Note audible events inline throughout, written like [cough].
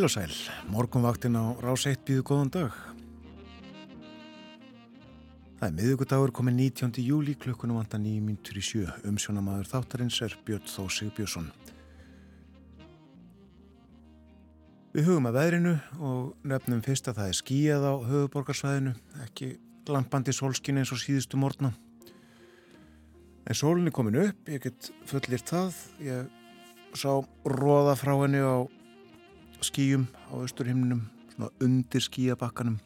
Heil og sæl, morgunvaktin á rás 1 býðu góðan dag. Það er miðugudagur komið 19. júli klukkunum vantan 9.27. Umsjónamaður þáttarins er Björn Þó Sigbjörnsson. Við hugum að veðrinu og nefnum fyrst að það er skíjað á höfuborgarsvæðinu, ekki glampandi sólskinu eins og síðustu morgna. En sólinn er komin upp, ég get fullir það, ég sá róða frá henni á skýjum á austurhimnum, svona undir skýjabakkanum,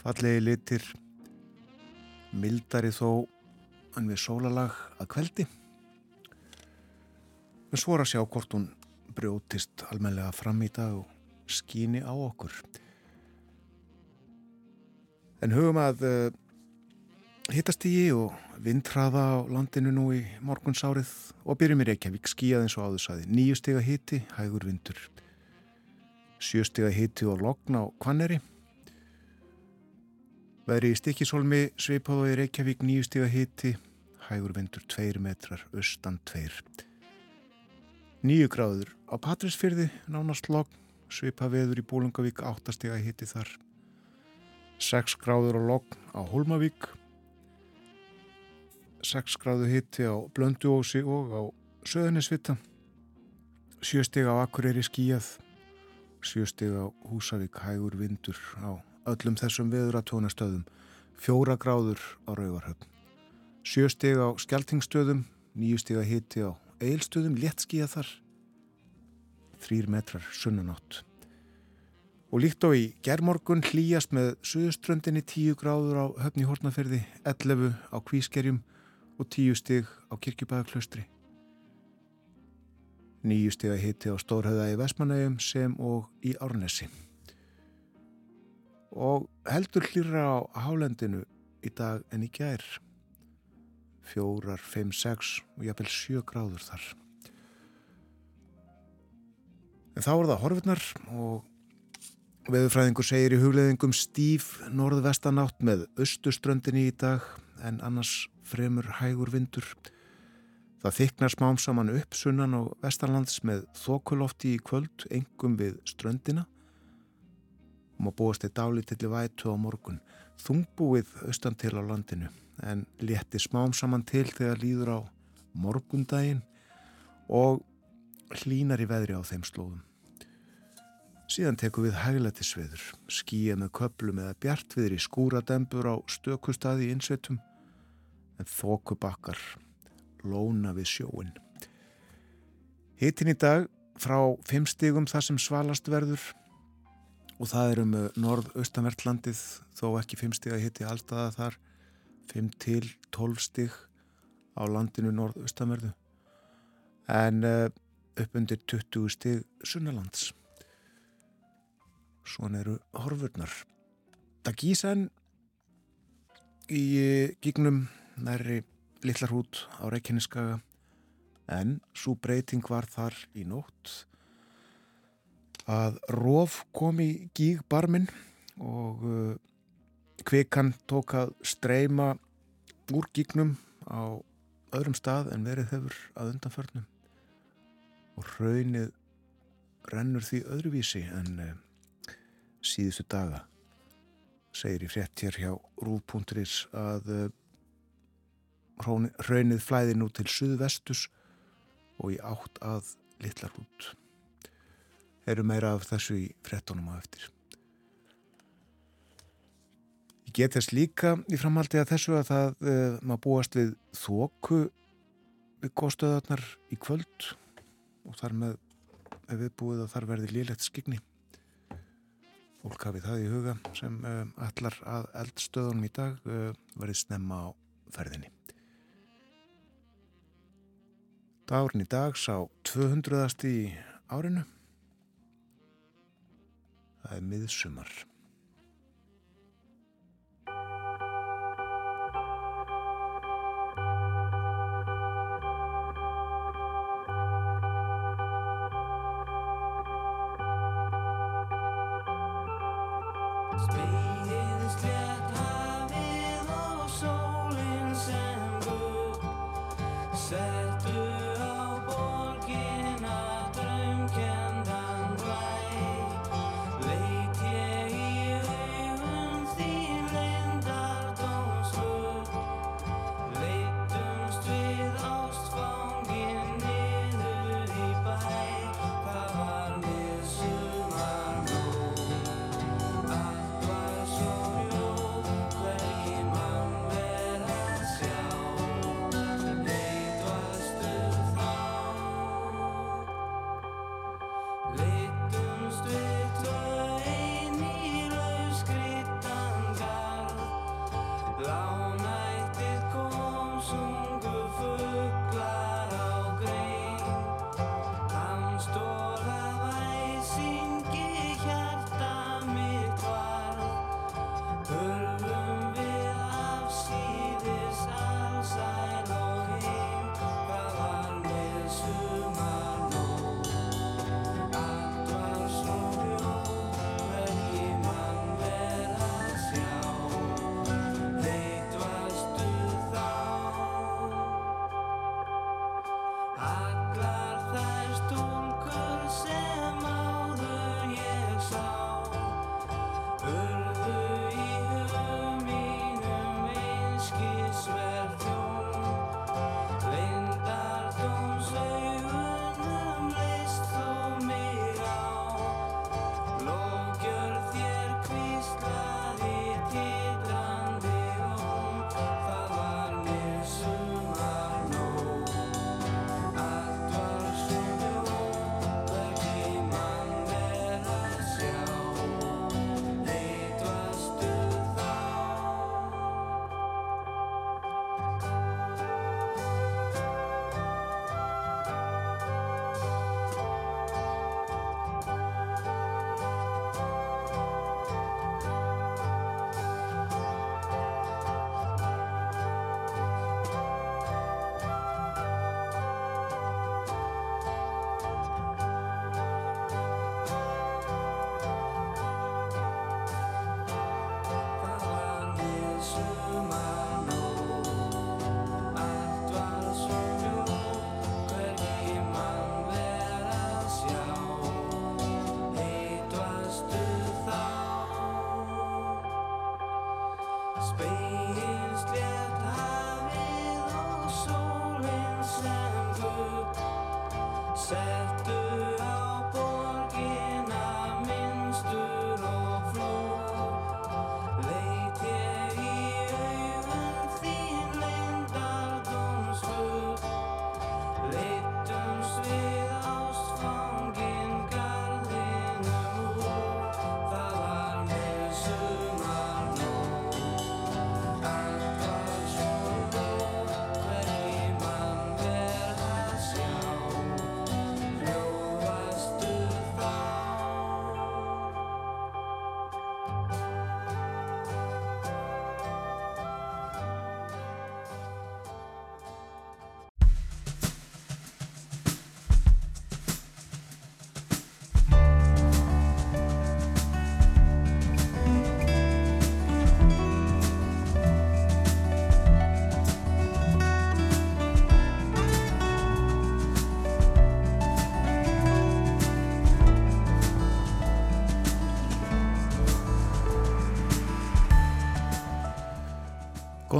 fallegi litir, mildari þó en við sólalag að kveldi. Við svora að sjá hvort hún brjótist almenlega fram í dag og skýni á okkur. En hugum að uh, hittast í og vindhraða á landinu nú í morgunsárið og byrjum í Reykjavík skýjað eins og áðursaði. Nýju steg að hiti, hægur vindur sjöstega hiti og logn á Kvanneri. Veri í Stikisholmi sveipaðu í Reykjavík nýjustega hiti, hægur vindur 2 metrar, austan 2. Nýju gráður á Patrísfyrði, nánast logn, sveipa veður í Bólungavík, 8 stega hiti þar. 6 gráður á logn á Holmavík, 6 gráðu hiti á Blönduósi og á Söðunisvita, 7 stega á Akureyri skíjað, sjöstig á Húsavík hægur vindur á öllum þessum veðuratónastöðum, fjóra gráður á Rauvarhöfn. Sjöstig á Skeltingstöðum, nýjustig að hiti á Eilstöðum, léttskíða þar, þrýr metrar sunnanátt. Og líkt á í gerðmorgun hlýjast með söðuströndinni tíu gráður á höfni Hortnaferði, 11 á Kvískerjum og tíu stig á Kirkjubæðaklaustri nýju stiga hitti á Stórhauða í Vestmanauðum sem og í Árnesi. Og heldur hlýra á hálendinu í dag en í gær. Fjórar, fimm, sex og jafnvel sjö gráður þar. En þá er það horfurnar og veðurfræðingur segir í hugleðingum stíf norðvestanátt með austuströndinni í dag en annars fremur hægur vindur. Það þyknar smám saman upp sunnan og vestarlands með þokulofti í kvöld, engum við ströndina maður búast eitt álítilli vætu á morgun. Þungbúið austan til á landinu en létti smám saman til þegar líður á morgundaginn og hlínar í veðri á þeim slóðum. Síðan tekum við hæglætisveður, skýja með köplum eða bjartviður í skúradembur á stökustadi í insetum en þokubakkar lóna við sjóin. Hittin í dag frá 5 stigum þar sem svalast verður og það er um norð-austanvertlandið þó ekki 5 stig að hitti alltaða þar 5 til 12 stig á landinu norð-austanverðu en uh, upp undir 20 stig sunnalands. Svona eru horfurnar. Það gísa en í gígnum næri litlar hút á Reykjaneskaga en svo breyting var þar í nótt að rof kom í gígbarmin og uh, kvikan tók að streyma úr gígnum á öðrum stað en verið hefur að undanförnum og raunið rennur því öðruvísi en uh, síðustu daga. Segir í frétt hér hjá Rúf.is að uh, Raunnið flæði nú til suðvestus og í átt að litlar út. Eru meira af þessu í frettunum á eftir. Ég get þess líka í framhaldi að þessu að það uh, maður búast við þóku við góðstöðarnar í kvöld og þar með við búið að þar verði liðlegt skigni. Fólk hafið það í huga sem uh, allar að eldstöðunum í dag uh, verði snemma á ferðinni. Dagurinn í dag sá 200. í árinu. Það er miðsumar.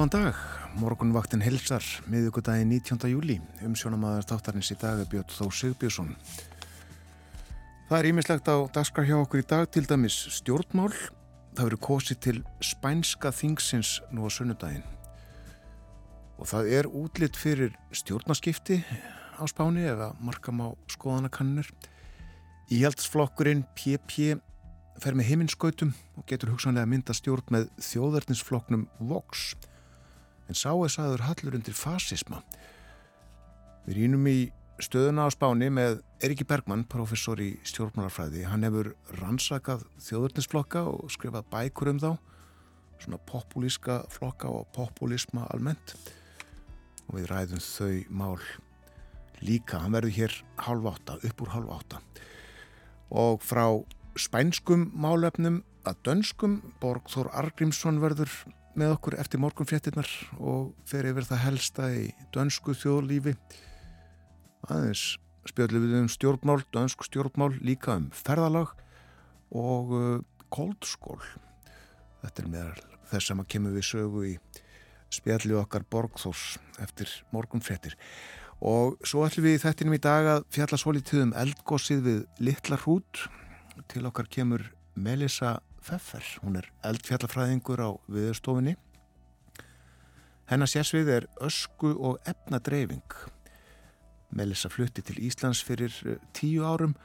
Góðan dag, morgunvaktin hilsar, miðugudagi 19. júli, umsjónamaður þáttarins í dag er Björn Þó Sigbjörnsson. Það er ímislegt á daskar hjá okkur í dag, til dæmis stjórnmál. Það verður kosið til spænska þingsins nú á sunnudaginn. Og það er útlitt fyrir stjórnaskipti á spáni eða markam á skoðanakannir. Íhaldsflokkurinn PP fer með heiminskautum og getur hugsanlega mynda stjórn með þjóðarninsflokknum Vox en sá er saður hallur undir fasisma. Við rínum í stöðuna á spáni með Eriki Bergmann, professor í stjórnmálarfræði. Hann hefur rannsakað þjóðurnisflokka og skrifað bækur um þá, svona populíska flokka og populisma almennt. Og við ræðum þau mál líka. Hann verður hér halv átta, upp úr halv átta. Og frá spænskum málefnum að dönskum Borgþór Argrímsson verður með okkur eftir morgunfréttinnar og fer yfir það helsta í dönsku þjóðlífi. Aðeins spjöldum við um stjórnmál, dönsk stjórnmál líka um ferðalag og uh, koldskól. Þetta er meðal þess að maður kemur við sögu í spjalli okkar Borgþórs eftir morgunfréttir. Og svo ætlum við í þettinum í dag að fjalla svolítið um eldgósið við Littla hrút. Til okkar kemur Melissa Pfeffer hún er eldfjallafræðingur á viðstofinni hennar sérsvið er ösku og efnadreifing Melissa flutti til Íslands fyrir eh, tíu árum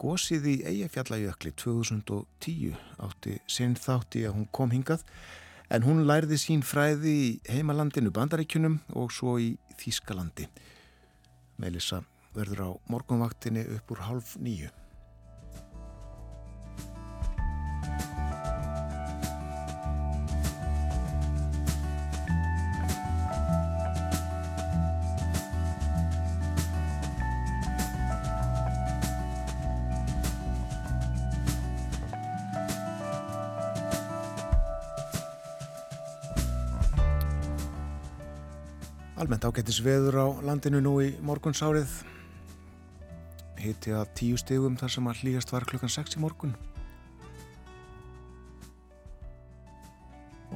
gósið í Eyjafjallajökli 2010 átti sinn þátti að hún kom hingað en hún lærði sín fræði í heimalandinu Bandaríkunum og svo í Þískalandi. Melissa verður á morgunvaktinni upp úr half nýju. Almennt ágættis veður á landinu nú í morgunsárið. Hitti að tíu stegum þar sem að hlýjast var klukkan 6 í morgun.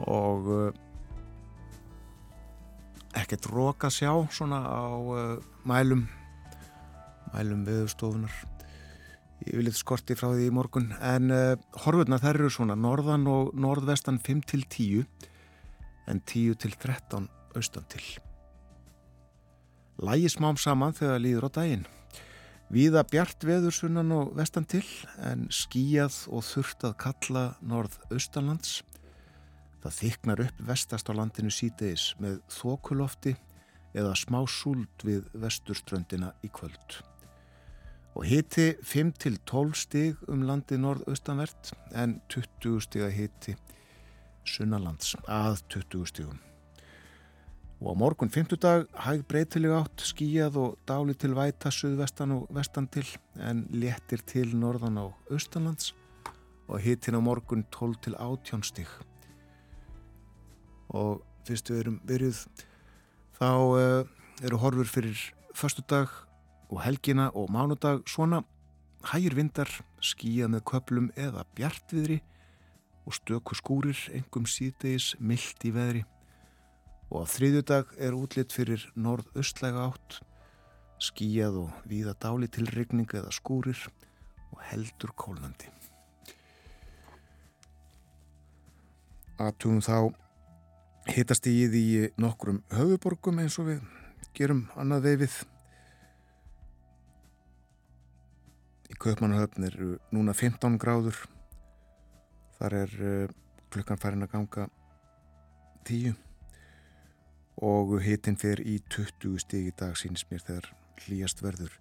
Og uh, ekkert rók að sjá svona á uh, mælum, mælum viðstofunar. Ég vil eitthvað skorti frá því í morgun. En uh, horfurna þær eru svona norðan og norðvestan 5 til 10 en 10 til 13 austan til lægi smám saman þegar líður á daginn. Víða bjart veður sunnan og vestan til en skíjað og þurft að kalla norð-austanlands. Það þyknar upp vestast á landinu sítegis með þokulofti eða smá súld við vesturströndina í kvöld. Og hiti 5-12 stig um landi norð-austanvert en 20 stig að hiti sunnalands að 20 stigum. Og á morgun fymtudag hæg breytileg átt skíjað og dáli til væta suðvestan og vestan til en léttir til norðan á austanlands. Og hittin á morgun 12 til 18 stík. Og fyrstu við erum byrjuð þá uh, eru horfur fyrir förstudag og helgina og mánudag. Svona hægir vindar skíjað með köplum eða bjartviðri og stöku skúrir engum síðdeis mildt í veðri og á þriðjudag er útlitt fyrir norð-östlæga átt, skíjað og víða dáli til regning eða skúrir og heldur kólnandi. Aðtúum þá hitast ég í nokkrum höfuborgum eins og við gerum annað veifið. Í Kaupmannahöfn er núna 15 gráður, þar er uh, klukkan farin að ganga 10 og hitin fer í 20 stig í dag sínist mér þegar hlýjast verður.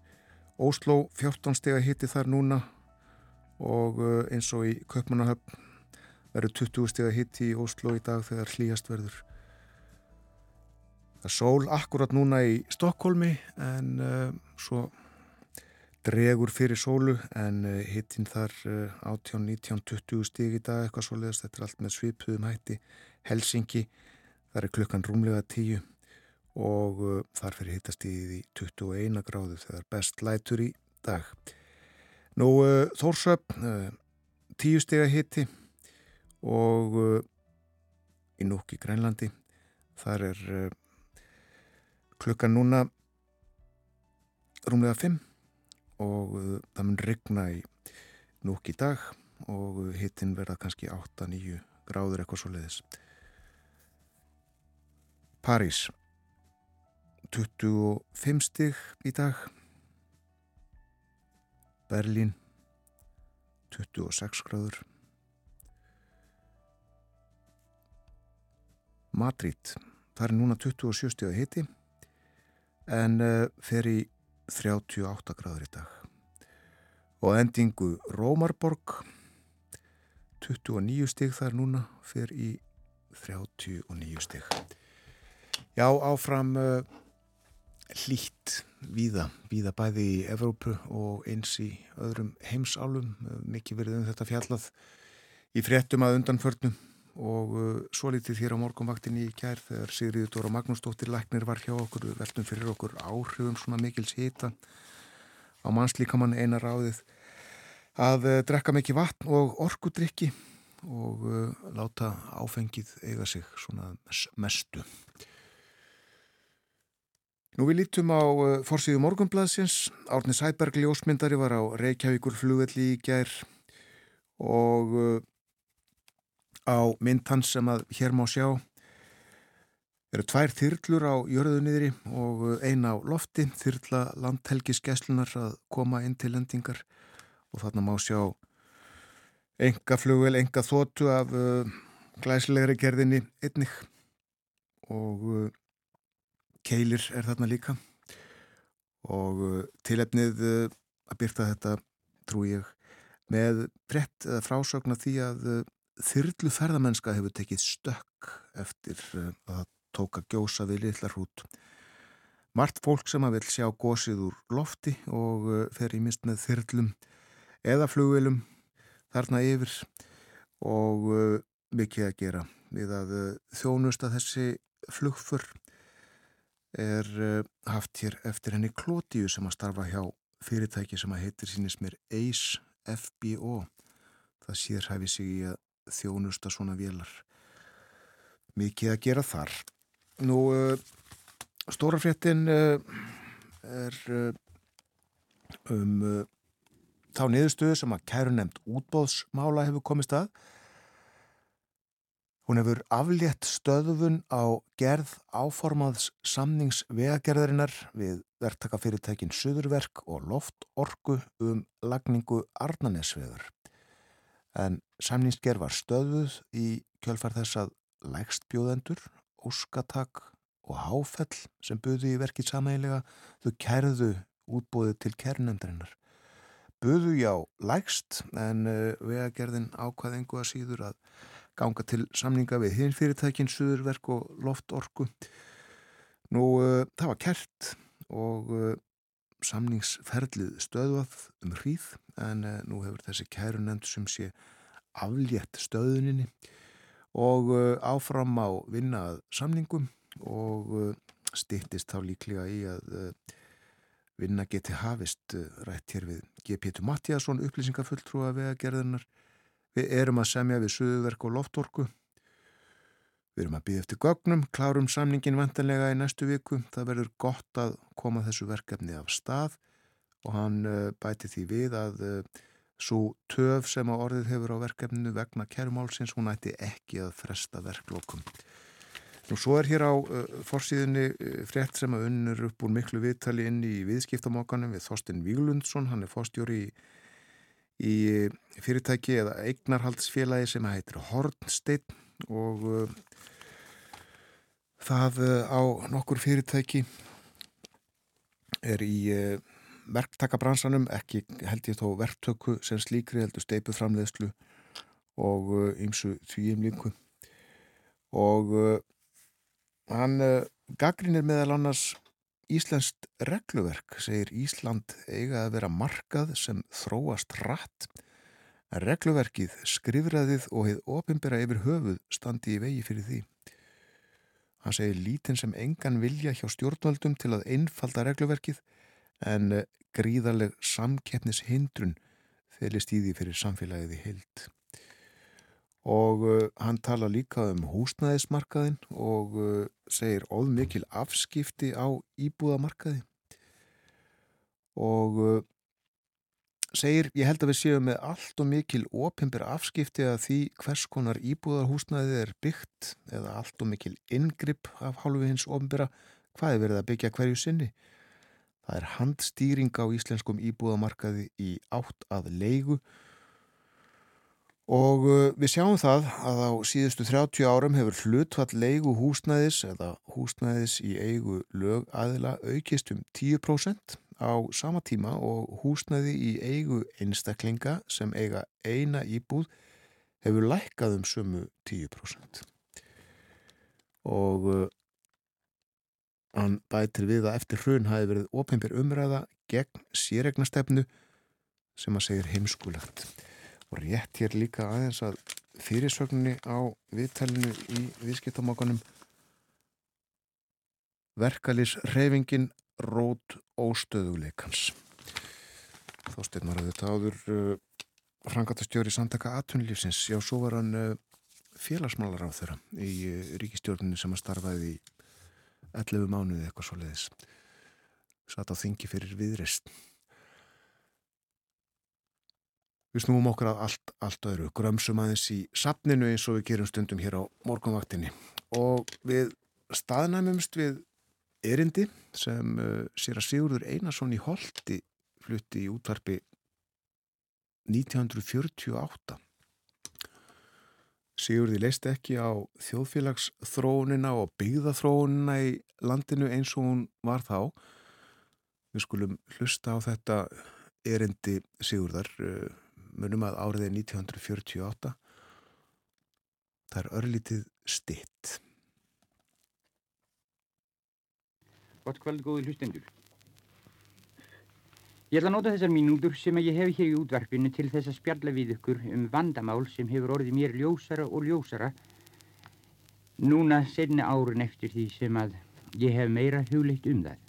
Ósló 14 steg að hiti þar núna og uh, eins og í Köpmannahöfn verður 20 steg að hiti í Ósló í dag þegar hlýjast verður. Það sól akkurat núna í Stokkólmi en uh, svo dregur fyrir sólu en uh, hitin þar 18, 19, 20 stig í dag eitthvað svo leiðast. Þetta er allt með svipuðum hætti. Helsingi Það er klukkan rúmlega tíu og uh, þar fyrir hittast í því 21 gráðu þegar best lætur í dag. Nú uh, Þórsöp, uh, tíu steg að hitti og í núk í Grænlandi þar er klukkan núna rúmlega 5 og það mun regna í núk í dag og hittin verða kannski 8-9 gráður eitthvað svo leiðis. París. 25 stig í dag. Berlín. 26 gráður. Madrid. Það er núna 27 stig að hiti en uh, fer í 38 gráður í dag. Og endingu Rómarborg. 29 stig þar núna fer í 39 stig Já, áfram uh, hlýtt víða, víða bæði í Evrópu og eins í öðrum heimsálum, uh, mikið verið um þetta fjallað í fréttum að undanförnum og uh, svo litið þér á morgunvaktinni í kær þegar Sigriður Dóra Magnúsdóttir Læknir var hjá okkur, veltum fyrir okkur áhrifum svona mikils hita á mannslíkamann einar ráðið að uh, drekka mikið vatn og orkudrykki og uh, láta áfengið eiga sig svona mestu. Nú við lítum á uh, forsýðu morgunbladsins. Árni Sæberg ljósmyndari var á Reykjavíkur flugvelli í gær og uh, á myndhans sem að hér má sjá eru tvær þyrlur á jörðunniðri og uh, eina á lofti þyrla landhelgiskeslunar að koma inn til lendingar og þarna má sjá enga flugvel, enga þóttu af glæslegri gerðinni einnig og keilir er þarna líka. Og uh, tilefnið uh, að byrta þetta trú ég með brett frásögn að því að uh, þyrlu ferðamennska hefur tekið stökk eftir að það tók að gjósa við litlar hút margt fólk sem að vil sjá gósið úr lofti og fer í mist með þyrlum eða flugvelum þarna yfir og mikið að gera við að þjónusta þessi flugfur er uh, haft hér eftir henni Klótiðu sem að starfa hjá fyrirtæki sem að heitir sínist mér ACE FBO það sér hæfi sig í að þjónusta svona vélar. Mikið að gera þar. Nú uh, stórafréttin uh, er um þá niðurstöðu sem að kæru nefnd útbóðsmála hefur komist að. Hún hefur aflétt stöðufun á gerð áformaðs samningsvegagerðarinnar við verktakafyrirtækin Suðurverk og Loftorku um lagningu Arnanesvegar. En samningsgerð var stöðuð í kjölfar þess að lægstbjóðendur, óskatak og háfell sem buði í verkið samælega þau kærðu útbóðið til kærnendarinnar buðu já lægst en uh, vegagerðin ákvaðingu að síður að ganga til samninga við hinn fyrirtækin, suðurverk og loftorku. Nú uh, það var kert og uh, samningsferðlið stöðvað um hríð en nú hefur þessi kæru nefnd sem sé aflétt stöðuninni og áfram á vinnað samningum og stittist þá líklega í að vinna geti hafist eh, rætt hér við G. Pétur Mattíasson upplýsingafulltrúa vegagerðinar við erum að semja við Suðuverk og Loftorku við erum að býða eftir gögnum klárum samningin vantanlega í næstu viku. Það verður gott að koma þessu verkefni af stað og hann uh, bæti því við að eh, svo töf sem á orðið hefur á verkefninu vegna kærumálsins hún ætti ekki að fresta verklokum. Nú svo er hér á uh, forsíðinni uh, frétt sem að unnur upp úr miklu viðtali inn í viðskiptamokkanum við Þorsten Víglundsson, hann er fórstjóri í, í fyrirtæki eða eignarhaldsfélagi sem heitir Hornstein og uh, það uh, á nokkur fyrirtæki er í uh, verktakabransanum, ekki held ég þó verktöku sem slíkri heldur steipu framleiðslu og ymsu uh, því umlíku og Hann gaggrinir meðal annars Íslenskt regluverk, segir Ísland eiga að vera markað sem þróast rætt. Regluverkið, skrifræðið og heið opimbera yfir höfuð standi í vegi fyrir því. Hann segir lítinn sem engan vilja hjá stjórnvaldum til að einfalda regluverkið en eh, gríðarleg samkeppnis hindrun felist í því fyrir samfélagið í heilt og uh, hann tala líka um húsnæðismarkaðin og uh, segir óðmikil afskipti á íbúðamarkaði. Og uh, segir ég held að við séum með allt og mikil opimbir afskipti að því hvers konar íbúðarhúsnæði er byggt eða allt og mikil ingripp af hálfu hins opimbira hvað er verið að byggja hverju sinni? Það er handstýring á íslenskum íbúðamarkaði í átt að leigu Og uh, við sjáum það að á síðustu 30 árum hefur hlutfall leigu húsnæðis eða húsnæðis í eigu lögaðila aukist um 10% á sama tíma og húsnæði í eigu einstaklinga sem eiga eina íbúð hefur lækkað um sumu 10%. Og uh, hann bætir við að eftir hrun hafi verið ofinbyr umræða gegn sérregnastefnu sem að segir heimskulegt og rétt hér líka aðeins að fyrirsögninni á viðtælinu í viðskiptamákanum Verkalis reyfingin rót óstöðuleikans. Þósteinn var að þetta áður uh, frangatastjóri samtaka atunlífsins. Já, svo var hann uh, félagsmálar á þeirra í uh, ríkistjórninu sem að starfaði í 11 mánuði eitthvað svo leiðis. Satt á þingi fyrir viðrist. Við snúum okkur að allt, allt öðru, grömsum aðeins í sapninu eins og við gerum stundum hér á morgunvaktinni og við staðnæmumst við erindi sem uh, sér að Sigurður Einarsson í Holti flutti í útvarpi 1948. Sigurði leist ekki á þjóðfélagsþróunina og byggðaþróunina í landinu eins og hún var þá. Við skulum hlusta á þetta erindi Sigurðar uh, munum að áriðið 1948 það er örlítið stitt Gott kvöld góði hlustendur. Ég ætla að nota þessar mínútur sem ég hef hér í útvarpinu til þess að spjalla við ykkur um vandamál sem hefur orðið mér ljósara og ljósara núna senni árun eftir því sem að ég hef meira hugleitt um það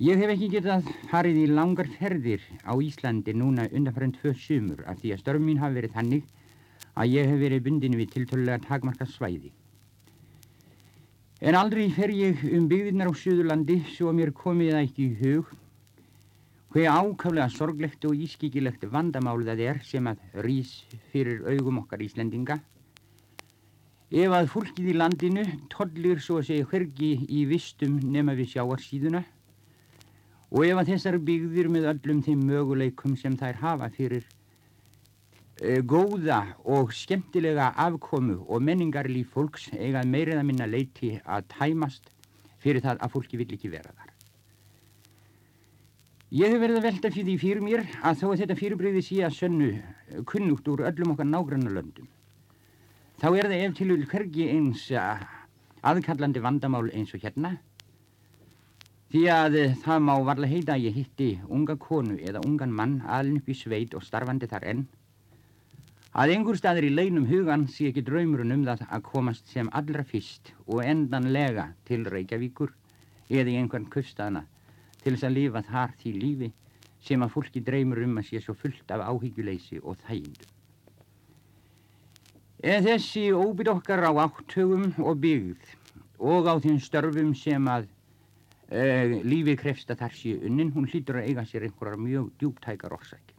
Ég hef ekki getað farið í langar ferðir á Íslandi núna undanfærið tvö sumur af því að störf mín hafi verið þannig að ég hef verið bundinu við tiltölulega takmarka svæði. En aldrei fer ég um byggðirnar á Suðurlandi svo að mér komið það ekki í hug hver ákaflega sorglegt og ískikilegt vandamál það er sem að rýs fyrir augum okkar Íslendinga. Ef að fólkið í landinu tollir svo að segja hvergi í vistum nema við sjáarsíðuna Og ef að þessar byggðir með öllum þeim möguleikum sem þær hafa fyrir e, góða og skemmtilega afkomu og menningarlíf fólks eiga meirið að minna leiti að tæmast fyrir það að fólki vill ekki vera þar. Ég hef verið að velta fyrir því fyrir mér að þó að þetta fyrirbreyði sé að sönnu kunnugt úr öllum okkar nágrannu löndum. Þá er það ef til hvergi eins aðkallandi vandamál eins og hérna Því að eh, það má varlega heita að ég hitti unga konu eða ungan mann alin upp í sveit og starfandi þar enn. Að einhver staður í leinum hugan sé ekki draumurinn um það að komast sem allra fyrst og endanlega til Reykjavíkur eða í einhvern kustana til þess að lifa þar því lífi sem að fólki dreymur um að sé svo fullt af áhyggjuleysi og þægindu. En þessi óbyr okkar á áttögum og byggð og á þeim störfum sem að eh, lífið krefst að þar sé unnin, hún hlýtur að eiga sér einhverjar mjög djúptækar orsækir.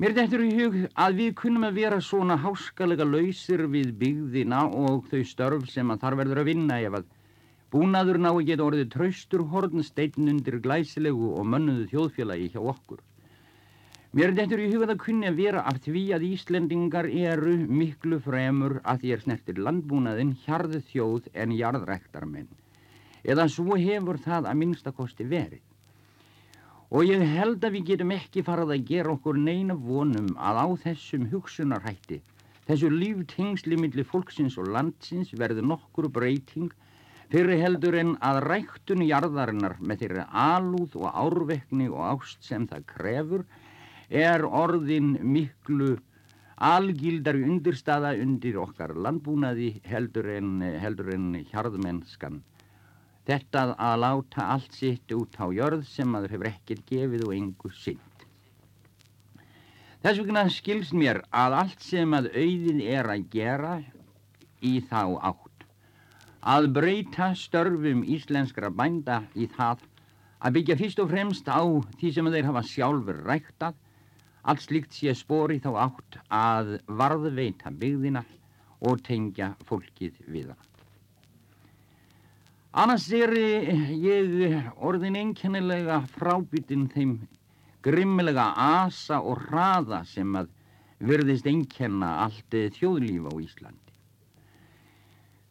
Mér dettur í hug að við kunnum að vera svona háskalega lausir við byggðina og þau störf sem að þar verður að vinna ef að búnaður ná að geta orðið traustur hornsteinn undir glæsilegu og mönnuðu þjóðfélagi hjá okkur. Mér dettur í hug að það kunni að vera af því að Íslendingar eru miklu fremur að því er snertir landbúnaðin hjarðu þjóð en jarðræktarmenn eða svo hefur það að minnstakosti verið. Og ég held að við getum ekki farað að gera okkur neina vonum að á þessum hugsunarhætti, þessu líftengsli millir fólksins og landsins verður nokkur breyting fyrir heldur en að ræktun jarðarinnar með þeirri alúð og árvekni og ást sem það krefur er orðin miklu algildari undirstaða undir okkar landbúnaði heldur en, heldur en hjarðmennskan Þetta að láta allt sitt út á jörð sem maður hefur ekkert gefið og engu synd. Þess vegna skilst mér að allt sem að auðið er að gera í þá átt. Að breyta störfum íslenskra bænda í það að byggja fyrst og fremst á því sem þeir hafa sjálfur ræktað. Allt slíkt sé spori þá átt að varðveita byggðina og tengja fólkið við það. Annars er ég orðin einkennilega frábyttin þeim grimmilega asa og hraða sem að verðist einkenna allt þjóðlíf á Íslandi.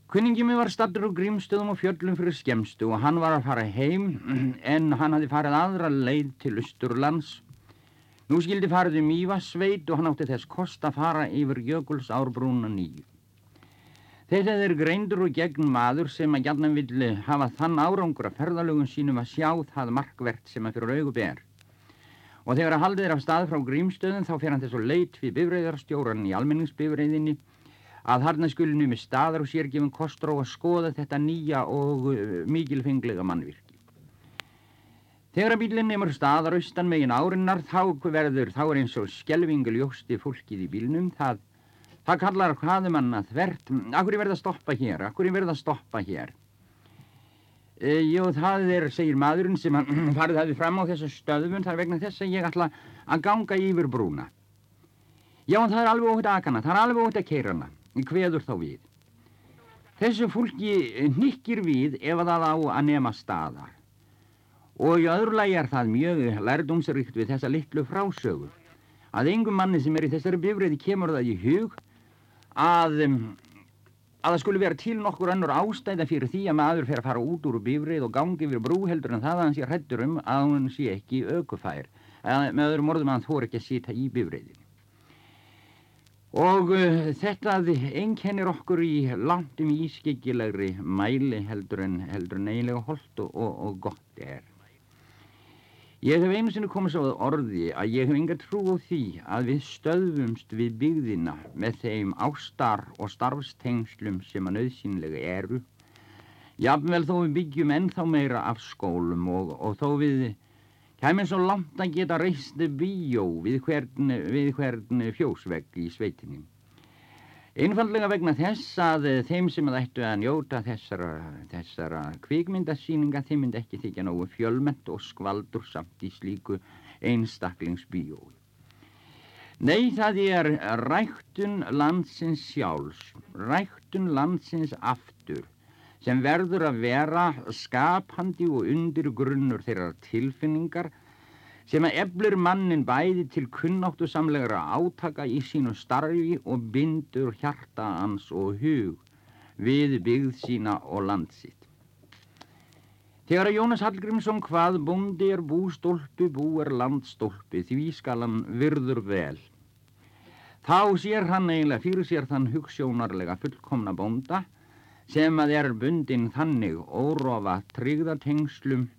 Kunningi mig var stattur á grímstöðum og fjöllum fyrir skemstu og hann var að fara heim [clears throat] en hann hafi farið aðra leið til Östurlands. Nú skildi farið um Ívarsveit og hann átti þess kost að fara yfir Jökuls árbrúna nýju. Þetta er greindur og gegn maður sem að gætna vil hafa þann árangur að ferðalögun sínum að sjá það markvert sem að fyrir augu ber. Og þegar að haldið er af stað frá grímstöðun þá fer hann þess að leit við bifræðarstjóran í almenningsbifræðinni að harna skulinu með staðar og sérgefum kostur á að skoða þetta nýja og uh, mikilfenglega mannvirki. Þegar að bílinn nefnur staðar austan megin árinnar þá verður, þá er eins og skjelvinguljósti fólkið í bílnum, það, það kallar hvaðum annað þvert, akkur er verið að stoppa hér, akkur er verið að stoppa hér. E, jú, það er, segir maðurinn sem [clears throat] farið hafi fram á þessu stöðun, það er vegna þess að ég ætla að ganga yfir brúna. Já, það er alveg ótt að akana, það er alveg ótt að keira hana, hveður þá við. Þessu fólki nikkir við ef það á að nema staðar. Og í öðru lagi er það mjög lærdomsrikt við þessa litlu frásögu að engum manni sem er í þessari bifriði kemur það í hug að að það skulle vera til nokkur önnur ástæða fyrir því að maður fer að fara út úr bifrið og gangi yfir brú heldur en það að hann sé hrettur um að hann sé ekki aukufær eða með öðrum orðum að hann þór ekki að sita í bifriðin og uh, þetta einkennir okkur í landum ískeggilegri mæli heldur en heldur en eiginlega holdt og, og, og gott er Ég hef einu sinni komið svo að orði að ég hef enga trú á því að við stöðumst við byggðina með þeim ástar og starfstengslum sem að nöðsynlega eru. Jafnvel þó við byggjum ennþá meira af skólum og, og þó við kemur svo langt að geta reisti bíó við hvern, hvern fjósvegg í sveitinni. Einfallega vegna þess að eh, þeim sem að ættu að njóta þessara, þessara kvikmyndasýninga þeim myndi ekki þykja nógu fjölmett og skvaldur samt í slíku einstaklingsbíói. Nei, það er ræktun landsins sjálfs, ræktun landsins aftur sem verður að vera skapandi og undir grunnur þeirra tilfinningar sem að eflur mannin bæði til kunnáttu samlegra átaka í sínu starfi og bindur hjarta hans og hug við byggð sína og landsitt. Þegar að Jónas Hallgrímsson hvað búndi er bústólpi, bú er landstólpi, því skal hann virður vel. Þá sér hann eiginlega fyrir sér þann hugssjónarlega fullkomna bónda sem að er bundin þannig órofa tryggðatengslum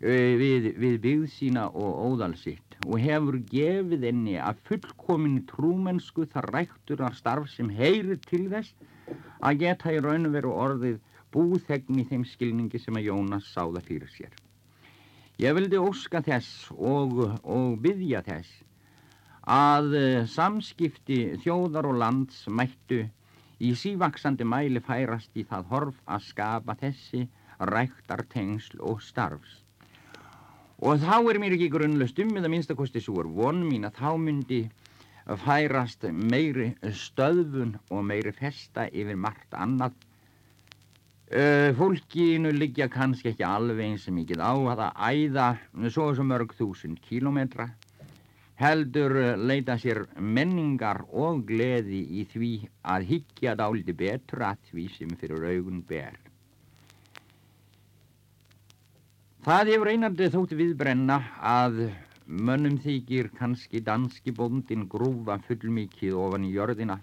við, við byggð sína og óðalsitt og hefur gefið enni að fullkomin trúmennsku þar rækturar starf sem heyrir til þess að geta í raun og veru orðið búþegn í þeim skilningi sem að Jónas sáða fyrir sér. Ég vildi óska þess og, og byggja þess að samskipti þjóðar og lands mættu í sívaksandi mæli færast í það horf að skapa þessi ræktartengsl og starfs. Og þá er mér ekki grunnlust um, eða minnstakosti svo er von mín að þá myndi færast meiri stöðfun og meiri festa yfir margt annað. Uh, fólkinu liggja kannski ekki alveg eins sem mikið á að það æða svo og svo mörg þúsund kílometra heldur leita sér menningar og gleði í því að higgja dáliti betur að því sem fyrir augun ber. Það hefur einandi þótt viðbrenna að mönnum þykir kannski danski bóndin grúfa fullmikið ofan í jörðina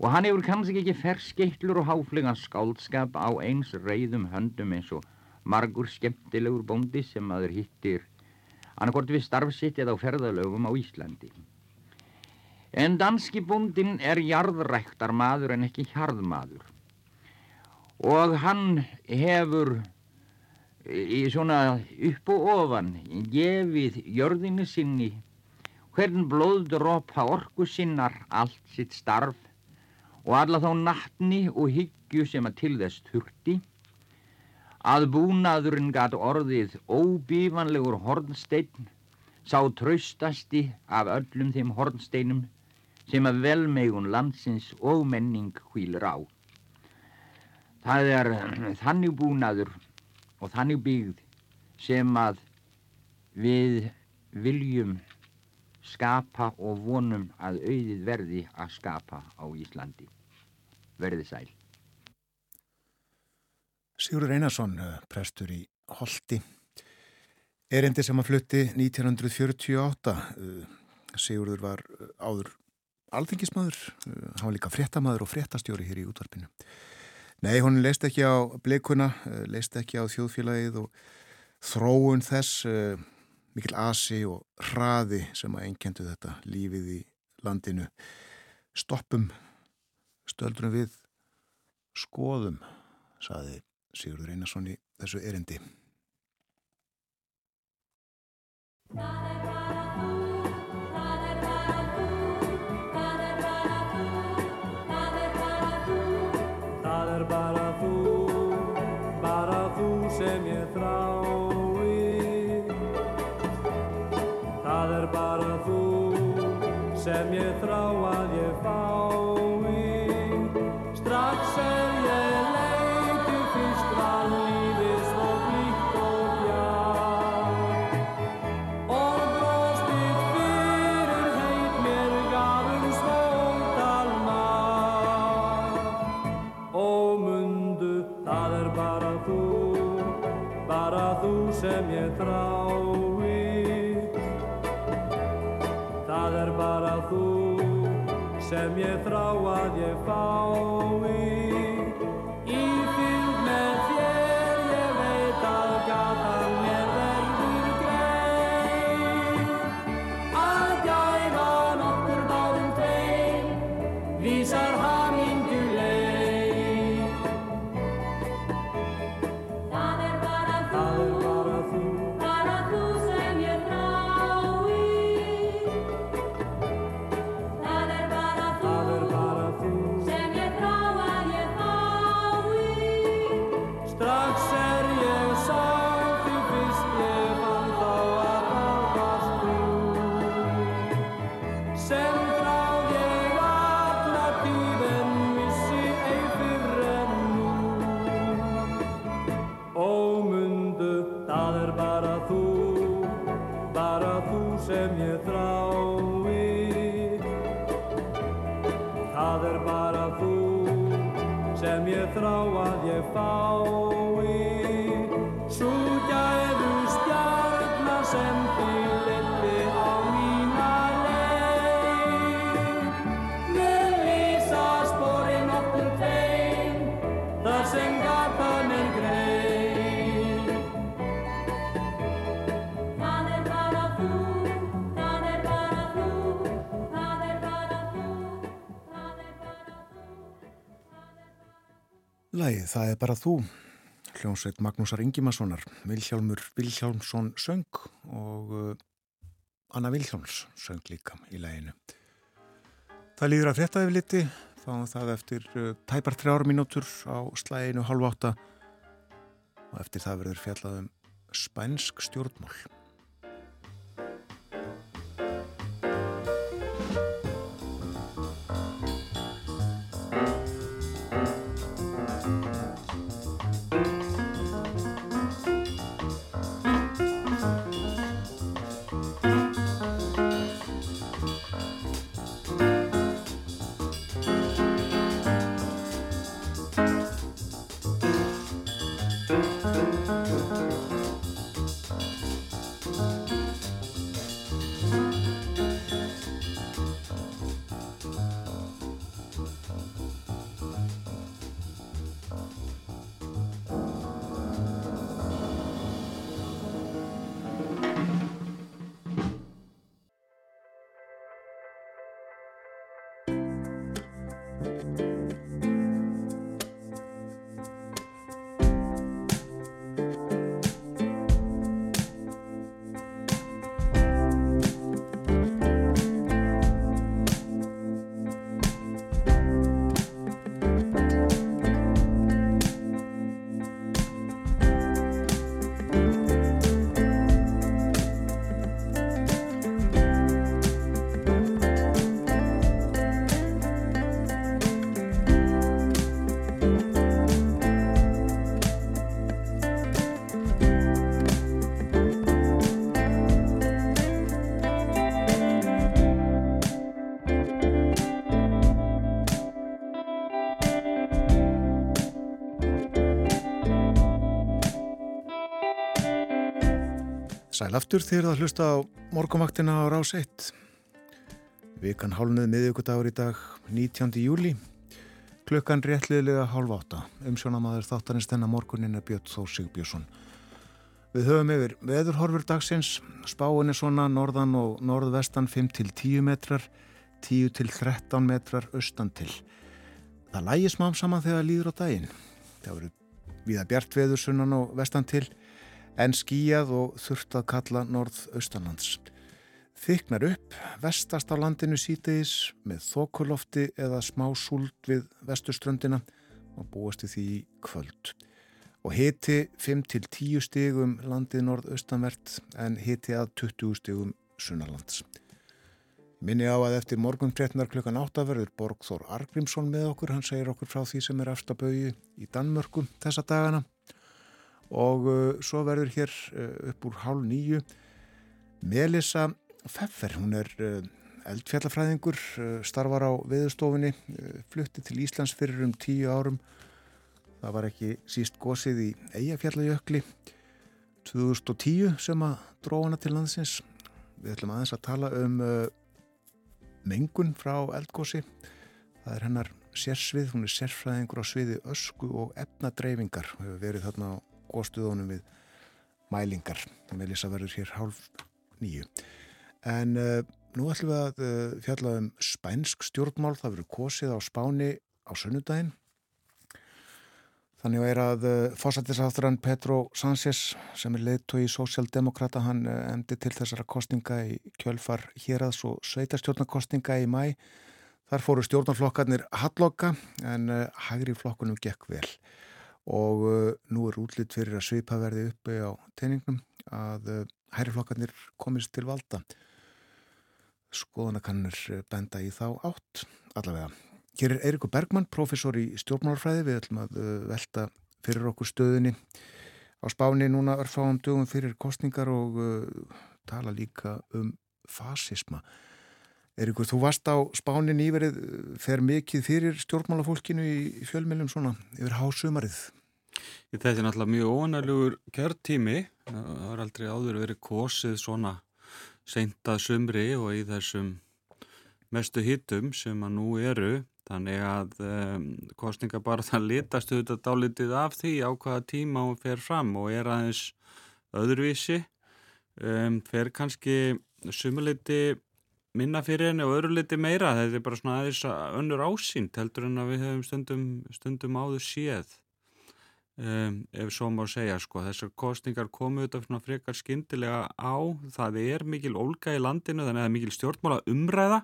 og hann hefur kannski ekki ferskeitlur og háflinga skáldskap á eins reyðum höndum eins og margur skemmtilegur bóndi sem aður hittir annarkort við starfsitt eða á ferðalögum á Íslandi. En danski bóndin er jarðræktar maður en ekki hjarðmaður og hann hefur í svona upp og ofan gefið jörðinu sinni hvern blóðdrópa orgu sinnar allt sitt starf og alla þá nattni og hyggju sem að til þess þurfti að búnaðurinn gat orðið óbífanlegur hornsteinn sá traustasti af öllum þeim hornsteinum sem að velmegun landsins og menning hvílir á. Það er þannig búnaður og þannig byggð sem að við viljum skapa og vonum að auðið verði að skapa á Íslandi. Verði sæl. Sigurður Einarsson, eh, prestur í Holti. Erindi sem að flutti 1948. Eh, Sigurður var eh, áður alþingismadur, hann var líka fréttamadur og fréttastjóri hér í útvarpinu. Nei, hún leist ekki á bleikuna, eh, leist ekki á þjóðfélagið og þróun þess, eh, mikil asi og hraði sem að einkendu þetta lífið í landinu. Stoppum, stöldrum við, skoðum, saði Sigurður Einarsson í þessu erindi. Sem ég þrá Lægið, það er bara þú, hljómsveit Magnúsar Ingimarssonar, Vilhjálmur Vilhjálmsson söng og uh, Anna Vilhjálms söng líka í læginu. Það líður að frétta yfir liti, fáum það eftir uh, tæpar þrjár mínútur á slæginu halv átta og eftir það verður fjallað um spænsk stjórnmál. Aftur þegar það hlusta á morgumaktina á rás 1. Vikan hálnuð miðugudagur í dag 19. júli. Klukkan réttliðlega hálf átta. Umsjónamaður þáttanins þennan morgunin er Björn Þó Sigbjörnsson. Við höfum yfir veðurhorfur dagsins, spáin er svona norðan og norðvestan 5-10 metrar, 10-13 metrar austan til. Það lægi smám saman þegar líður á daginn. Það verður viða bjart veður sunnan og vestan til, en skíjað og þurft að kalla norð-austanlands. Þyknar upp, vestast á landinu sítegis með þokulofti eða smá súld við vestuströndina og búast við því kvöld og hiti 5-10 stigum landið norðaustanvert en hiti að 20 stigum sunnalands. Minni á að eftir morgun 13. klukkan 8 verður Borgþór Argrímsson með okkur, hann segir okkur frá því sem er afstabauði í Danmörku þessa dagana og uh, svo verður hér uh, upp úr hálf nýju Melissa Pfeffer, hún er uh, eldfjallafræðingur, starfar á viðstofinni, uh, flutti til Íslands fyrir um tíu árum Það var ekki síst gósið í Eyjafjallajökli 2010 sem að dróðana til landsins. Við ætlum aðeins að tala um mengun frá eldgósi. Það er hennar sérsvið, hún er sérfræðingur á sviði ösku og efnadreyfingar. Við hefur verið þarna á góðstuðunum við mælingar. Melisa verður hér hálf nýju. En uh, nú ætlum við að uh, fjalla um spænsk stjórnmál. Það verður gósið á Spáni á sunnudaginn Þannig er að uh, fósættisátturann Petro Sánchez sem er leiðtói í Sósialdemokrata hann emdi til þessara kostinga í kjölfar hérads og sveitastjórnarkostinga í mæ. Þar fóru stjórnarflokkarnir halloka en hægri flokkunum gekk vel og nú er útlitt fyrir að svipa verði uppi á teiningnum að hægri flokkarnir komist til valda. Skoðanakannir benda í þá átt allavega. Hér er Eirikur Bergmann, professor í stjórnmálafræði. Við ætlum að velta fyrir okkur stöðunni á spáni núna örfáum dögum fyrir kostningar og uh, tala líka um fasisma. Eirikur, þú varst á spánin íverið, fer mikið fyrir stjórnmálafólkinu í fjölmjölum svona yfir hásumarið? Þetta er náttúrulega mjög óanælugur kjörtími. Það har aldrei áður verið kosið svona seintað sumri og í þessum mestu hittum sem að nú eru Þannig að um, kostninga bara [laughs] það litast auðvitað dálitið af því á hvaða tíma hún fer fram og er aðeins öðruvísi, um, fer kannski sumuleiti minna fyrir henni og öðruleiti meira. Þetta er bara svona aðeins önnur ásýnt heldur en að við hefum stundum, stundum áður séð, um, ef svo má segja. Sko. Þessar kostningar komu svona frekar skindilega á. Það er mikil ólga í landinu þannig að það er mikil stjórnmála umræða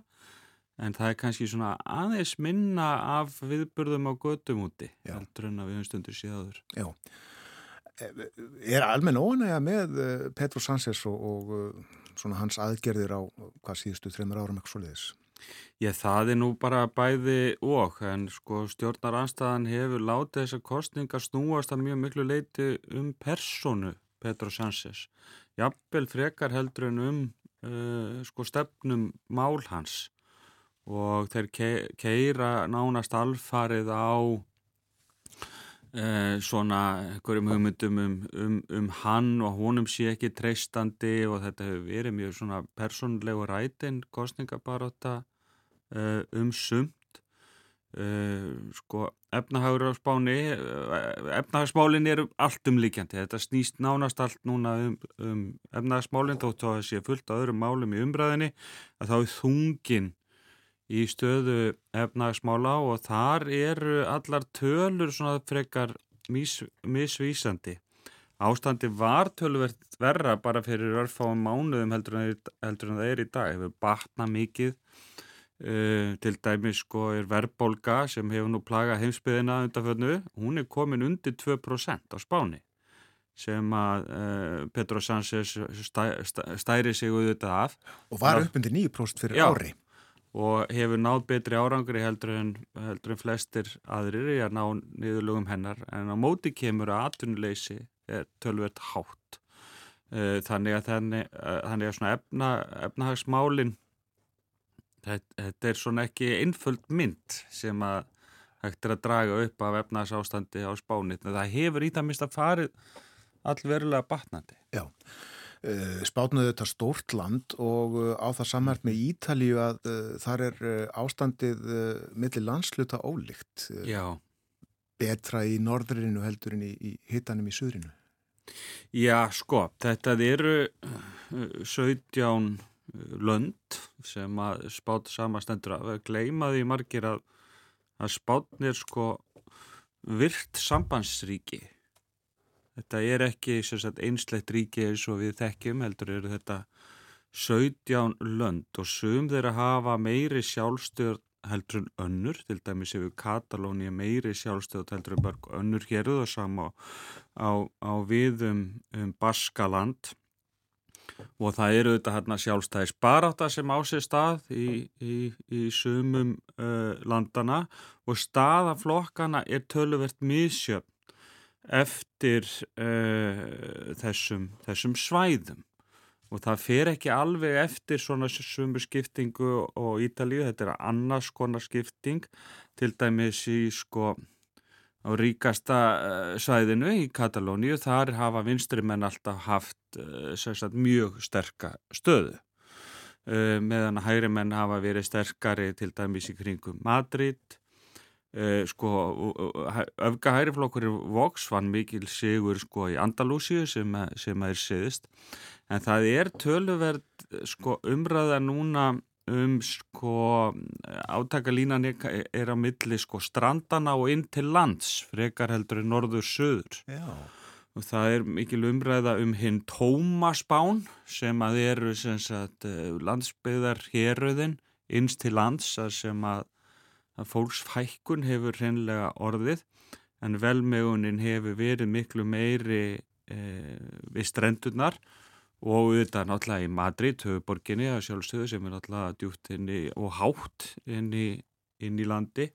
en það er kannski svona aðeins minna af viðburðum á gödum úti heldur en að við höfum stundur síðaður Já Er almenn óanægja með eh, Petro Sánchez og, og eh, svona hans aðgerðir á hvað síðustu þreymur árum ekki svo leiðis? Ég það er nú bara bæði og en sko stjórnar anstæðan hefur látið þessar kostningar snúast að mjög miklu leiti um personu Petro Sánchez jafnvel frekar heldur en um uh, sko stefnum mál hans. Og þeir keira nánast alfarið á eh, svona einhverjum hugmyndum um, um, um hann og honum sé ekki treystandi og þetta hefur verið mjög svona personlegu rætin kostningabaróta um sumt eh, sko efnahagur á spáni eh, efnahagsmálin eru allt umlíkjandi þetta snýst nánast allt núna um, um efnahagsmálin þótt að sé fullt á öðrum málum í umræðinni að þá er þungin í stöðu efnagsmála og þar eru allar tölur svona frekar mis, misvísandi. Ástandi var tölverð verra bara fyrir örfáum mánuðum heldur en, heldur en það er í dag. Hefur batna mikið, uh, til dæmis sko er verðbólga sem hefur nú plagað heimsbyðina undanfjörnu, hún er komin undir 2% á spáni sem að uh, Petro Sánchez stæ, stæ, stæri sig auðvitað af. Og var upp undir 9% fyrir já, ári. Og hefur náð betri árangri heldur en, heldur en flestir aðrir í að ná niðurlugum hennar. En á móti kemur að atvinnuleysi er tölvert hátt. Eh, þannig að þannig, eh, þannig að efna, efnahagsmálin þetta, er svona ekki einföld mynd sem að hægt er að draga upp af efnahagsástandi á spánit en það hefur í það mist að farið allverulega batnandi Já Eh, spátnuðu þetta stórt land og eh, á það samhært með Ítalíu að uh, þar er ástandið millir landsluta ólíkt. Já. Betra í norðrinu heldur en í, í hittanum í söðrinu. Já, sko, þetta eru 17 lönd sem að spát samastendur að gleimaði margir að, að spátnir sko virt sambandsríki. Þetta er ekki einslegt ríki eins og við þekkjum heldur eru þetta 17 lönd og sum þeirra hafa meiri sjálfstöð heldur en önnur, til dæmis hefur Katalóni meiri sjálfstöð heldur en önnur héruð og sama á, á viðum um Baskaland og það eru þetta hérna sjálfstæðis baráta sem á sér stað í, í, í sumum uh, landana og staðaflokkana er töluvert mísjöfn eftir uh, þessum, þessum svæðum. Og það fer ekki alveg eftir svona sumu skiptingu og Ítalíu, þetta er annars konar skipting. Til dæmis í sko á ríkasta uh, svæðinu í Katalóníu, þar hafa vinstri menn alltaf haft uh, sagt, mjög sterka stöðu. Uh, meðan hægri menn hafa verið sterkari til dæmis í kringum Madrid. Sko öfga hægriflokkur Vox vann mikil sigur sko í Andalúsíu sem, sem er siðist en það er töluverð sko umræða núna um sko átakalínan er, er á milli sko strandana og inn til lands frekar heldur í norður-söður og það er mikil umræða um hinn tómaspán sem að eru sem sagt landsbyðar héröðin innst til lands sem að að fólksfækkun hefur hreinlega orðið. En velmegunin hefur verið miklu meiri e, við strendunar og auðvitað náttúrulega í Madrid, höfuborginni að sjálfstöðu sem er náttúrulega djúpt inn í og hátt inn í, inn í landi.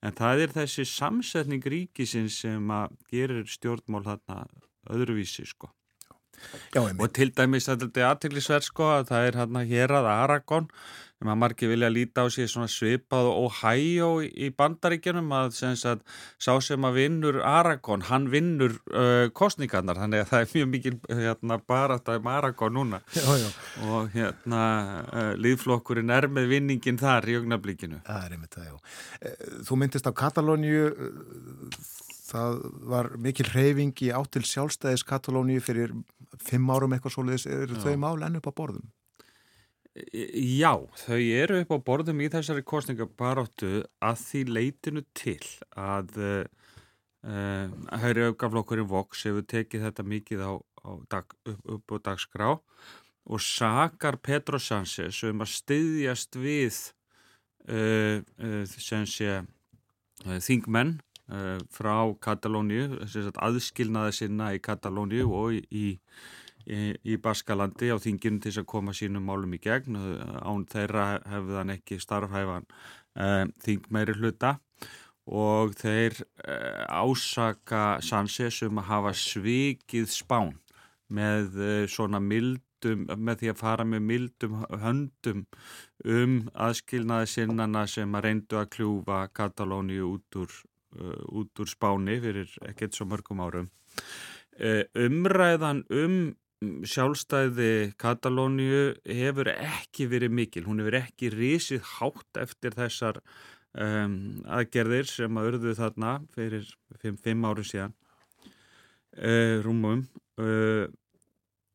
En það er þessi samsetning ríkisins sem að gerir stjórnmál þarna öðruvísi sko. Já, og til dæmis þetta er aðtillisverð sko að það er hérna hér að Aragon sem að margir vilja líta á sig svona svipað og Ohio í bandaríkjunum að sagt, sá sem að vinnur Aragon, hann vinnur uh, kostningarnar, þannig að það er mjög mikil hérna, bara þetta um Aragon núna já, já. og hérna uh, liðflokkurinn er með vinningin þar í augnablíkinu. Það er einmitt það, já. Eh, þú myndist á Katalóniu það var mikil reyfing í áttil sjálfstæðis Katalóniu fyrir fimm árum eitthvað svoleiðis, er þau mál enn upp á borðum? Já, þau eru upp á borðum í þessari kostningabaróttu að því leitinu til að uh, uh, hægri aukaflokkurinn Vox hefur tekið þetta mikið á, á dag, upp, upp á dagskrá og sakar Petro Sánchez um að styðjast við uh, sem sé þingmenn frá Katalóniu, aðskilnaði sinna í Katalóniu og í, í í, í Baskalandi á þinginu til þess að koma sínum málum í gegn án þeirra hefði hann ekki starfhæfan uh, þing meiri hluta og þeir uh, ásaka Sanchez um að hafa svikið spán með uh, svona mildum, með því að fara með mildum höndum um aðskilnaði sinnana sem að reyndu að kljúfa Katalóni út úr, út úr spáni fyrir ekkert svo mörgum árum. Umræðan um sjálfstæði Katalóníu hefur ekki verið mikil, hún hefur ekki risið hátt eftir þessar um, aðgerðir sem að örðu þarna fyrir fimm, fimm árum síðan uh, rúmum uh,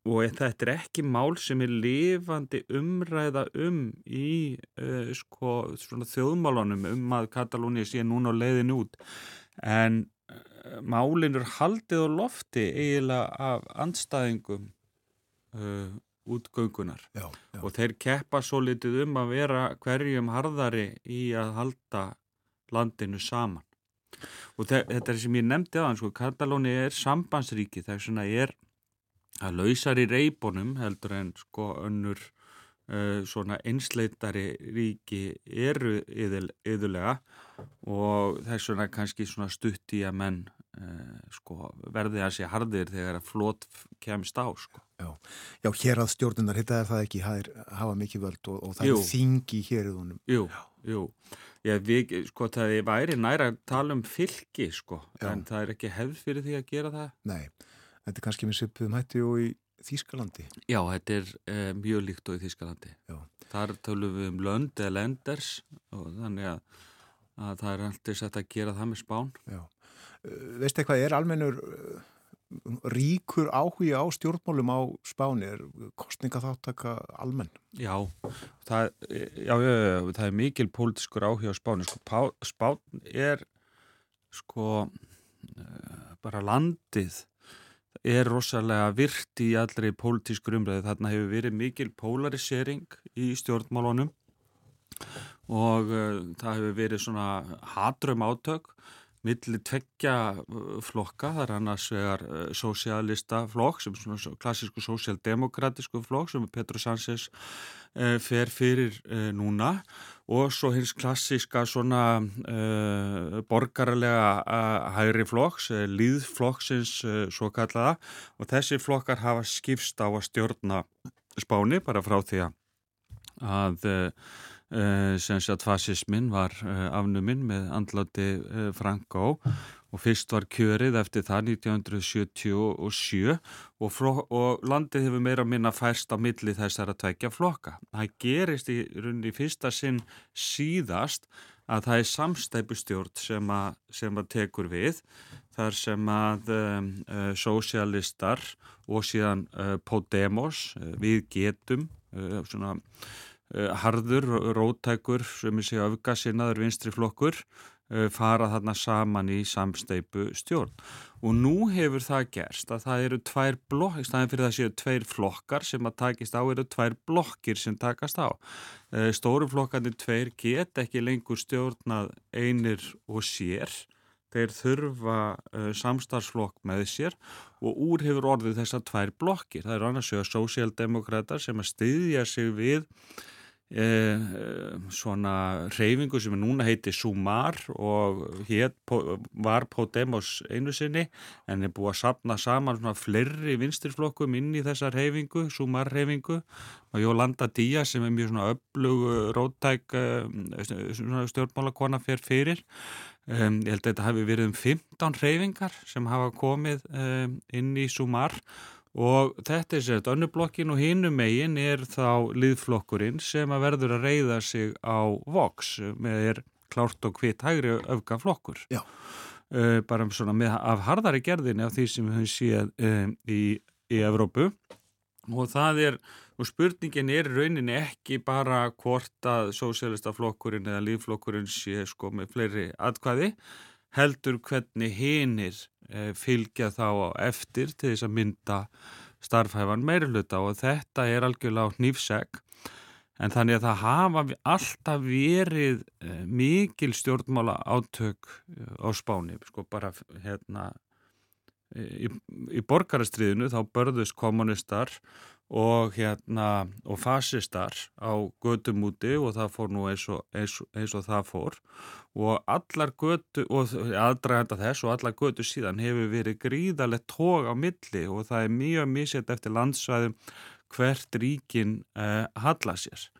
og þetta er ekki mál sem er lifandi umræða um í uh, sko, þjóðmálunum um að Katalóníu sé núna á leiðin út. En málin er haldið á lofti eiginlega af andstæðingum uh, útgöngunar. Já, já. og þeir keppa svo litið um að vera hverjum harðari í að halda landinu saman. Og þetta er sem ég nefndi aðan sko, Katalóni er sambandsríki þess vegna er að lausar í reybonum heldur en sko önnur uh, svona einsleitari ríki eru yðul, yðulega og þess vegna kannski svona stutt í að menn sko verði að sé harðir þegar að flót kemst á sko Já, já hér að stjórnunar hitta er það ekki er, hafa mikið völd og, og það jú. er þingi hér í þúnum. Jú, jú. Já, við, sko, það er væri næra að tala um fylki, sko, já. en það er ekki hefð fyrir því að gera það. Nei, þetta er kannski með svipuðum hætti og í Þýskalandi. Já, þetta er eh, mjög líkt og í Þýskalandi. Já. Þar tölum við um lönd eða lenders og þannig að, að það er alltaf sett að gera það með spán. Já, uh, veistu eitthvað, er almennur... Uh, ríkur áhuga á stjórnmálum á Spáni er kostninga þáttaka almenn? Já, það, já, já, já, það er mikil pólitískur áhuga á Spáni sko, Spán er sko bara landið er rosalega virt í allri pólitískur umræði. Þarna hefur verið mikil polarisering í stjórnmálunum og uh, það hefur verið svona hatrum átök millir tveggja uh, flokka, það er annars vegar uh, sosialista flokk sem er svona klassísku sosialdemokratisku flokk sem Petro Sánchez uh, fer fyrir uh, núna. Og svo hins klassíska svona uh, borgarlega hægri flokks, líðflokksins svo kallaða og þessi flokkar hafa skipst á að stjórna spáni bara frá því að sem sé að fasismin var uh, afnuminn með andláti uh, Franco. Og fyrst var kjörið eftir það 1977 og, og landið hefur meira minna færst á milli þessar að tveikja flokka. Það gerist í rauninni fyrsta sinn síðast að það er samstæpustjórn sem, sem að tekur við. Þar sem að um, sósialistar og síðan Podemos við getum svona Eh, harður, rótækur sem er sér öfgasinnaður vinstri flokkur eh, fara þarna saman í samsteipu stjórn. Og nú hefur það gerst að það eru tvær blokk, í staðin fyrir það séu tveir flokkar sem að takist á eru tvær blokkir sem takast á. Eh, stóru flokkarnir tveir get ekki lengur stjórnað einir og sér. Þeir þurfa uh, samstarfsflokk með sér og úr hefur orðið þessar tvær blokkir. Það eru annars vegar sósíaldemokrater sem að styðja sig við Eh, svona reyfingu sem núna heiti Sumar og hér var Podemos einu sinni en er búið að sapna saman svona flerri vinstirflokkum inn í þessa reyfingu, Sumar reyfingu og Jólanda Díaz sem er mjög svona öflug róttæk eh, stjórnmálakona fyrir fyrir. Um, ég held að þetta hafi verið um 15 reyfingar sem hafa komið um, inn í Sumar og þetta er sérst önnublokkin og hinum megin er þá liðflokkurinn sem að verður að reyða sig á voks með er klárt og hvitt hægri öfgaflokkur uh, bara svona með af hardari gerðinni af því sem við höfum séð um, í, í Evrópu. Og það er, og spurningin er rauninni ekki bara hvort að sósélista flokkurinn eða líðflokkurinn sé sko með fleiri atkvæði heldur hvernig hinnir fylgja þá eftir til þess að mynda starfhæfan meiruluta og þetta er algjörlega á nýfseg en þannig að það hafa alltaf verið e, mikil stjórnmála átök e, á spáni sko bara hérna í, í borgarastriðinu þá börðust kommunistar og hérna og fasistar á gödumúti og það fór nú eins og, eins, eins og það fór. Og allar gödu og aðdraganda þess og allar gödu síðan hefur verið gríðalegt tóg á milli og það er mjög mísett eftir landsvæðum hvert ríkin eh, halla sér.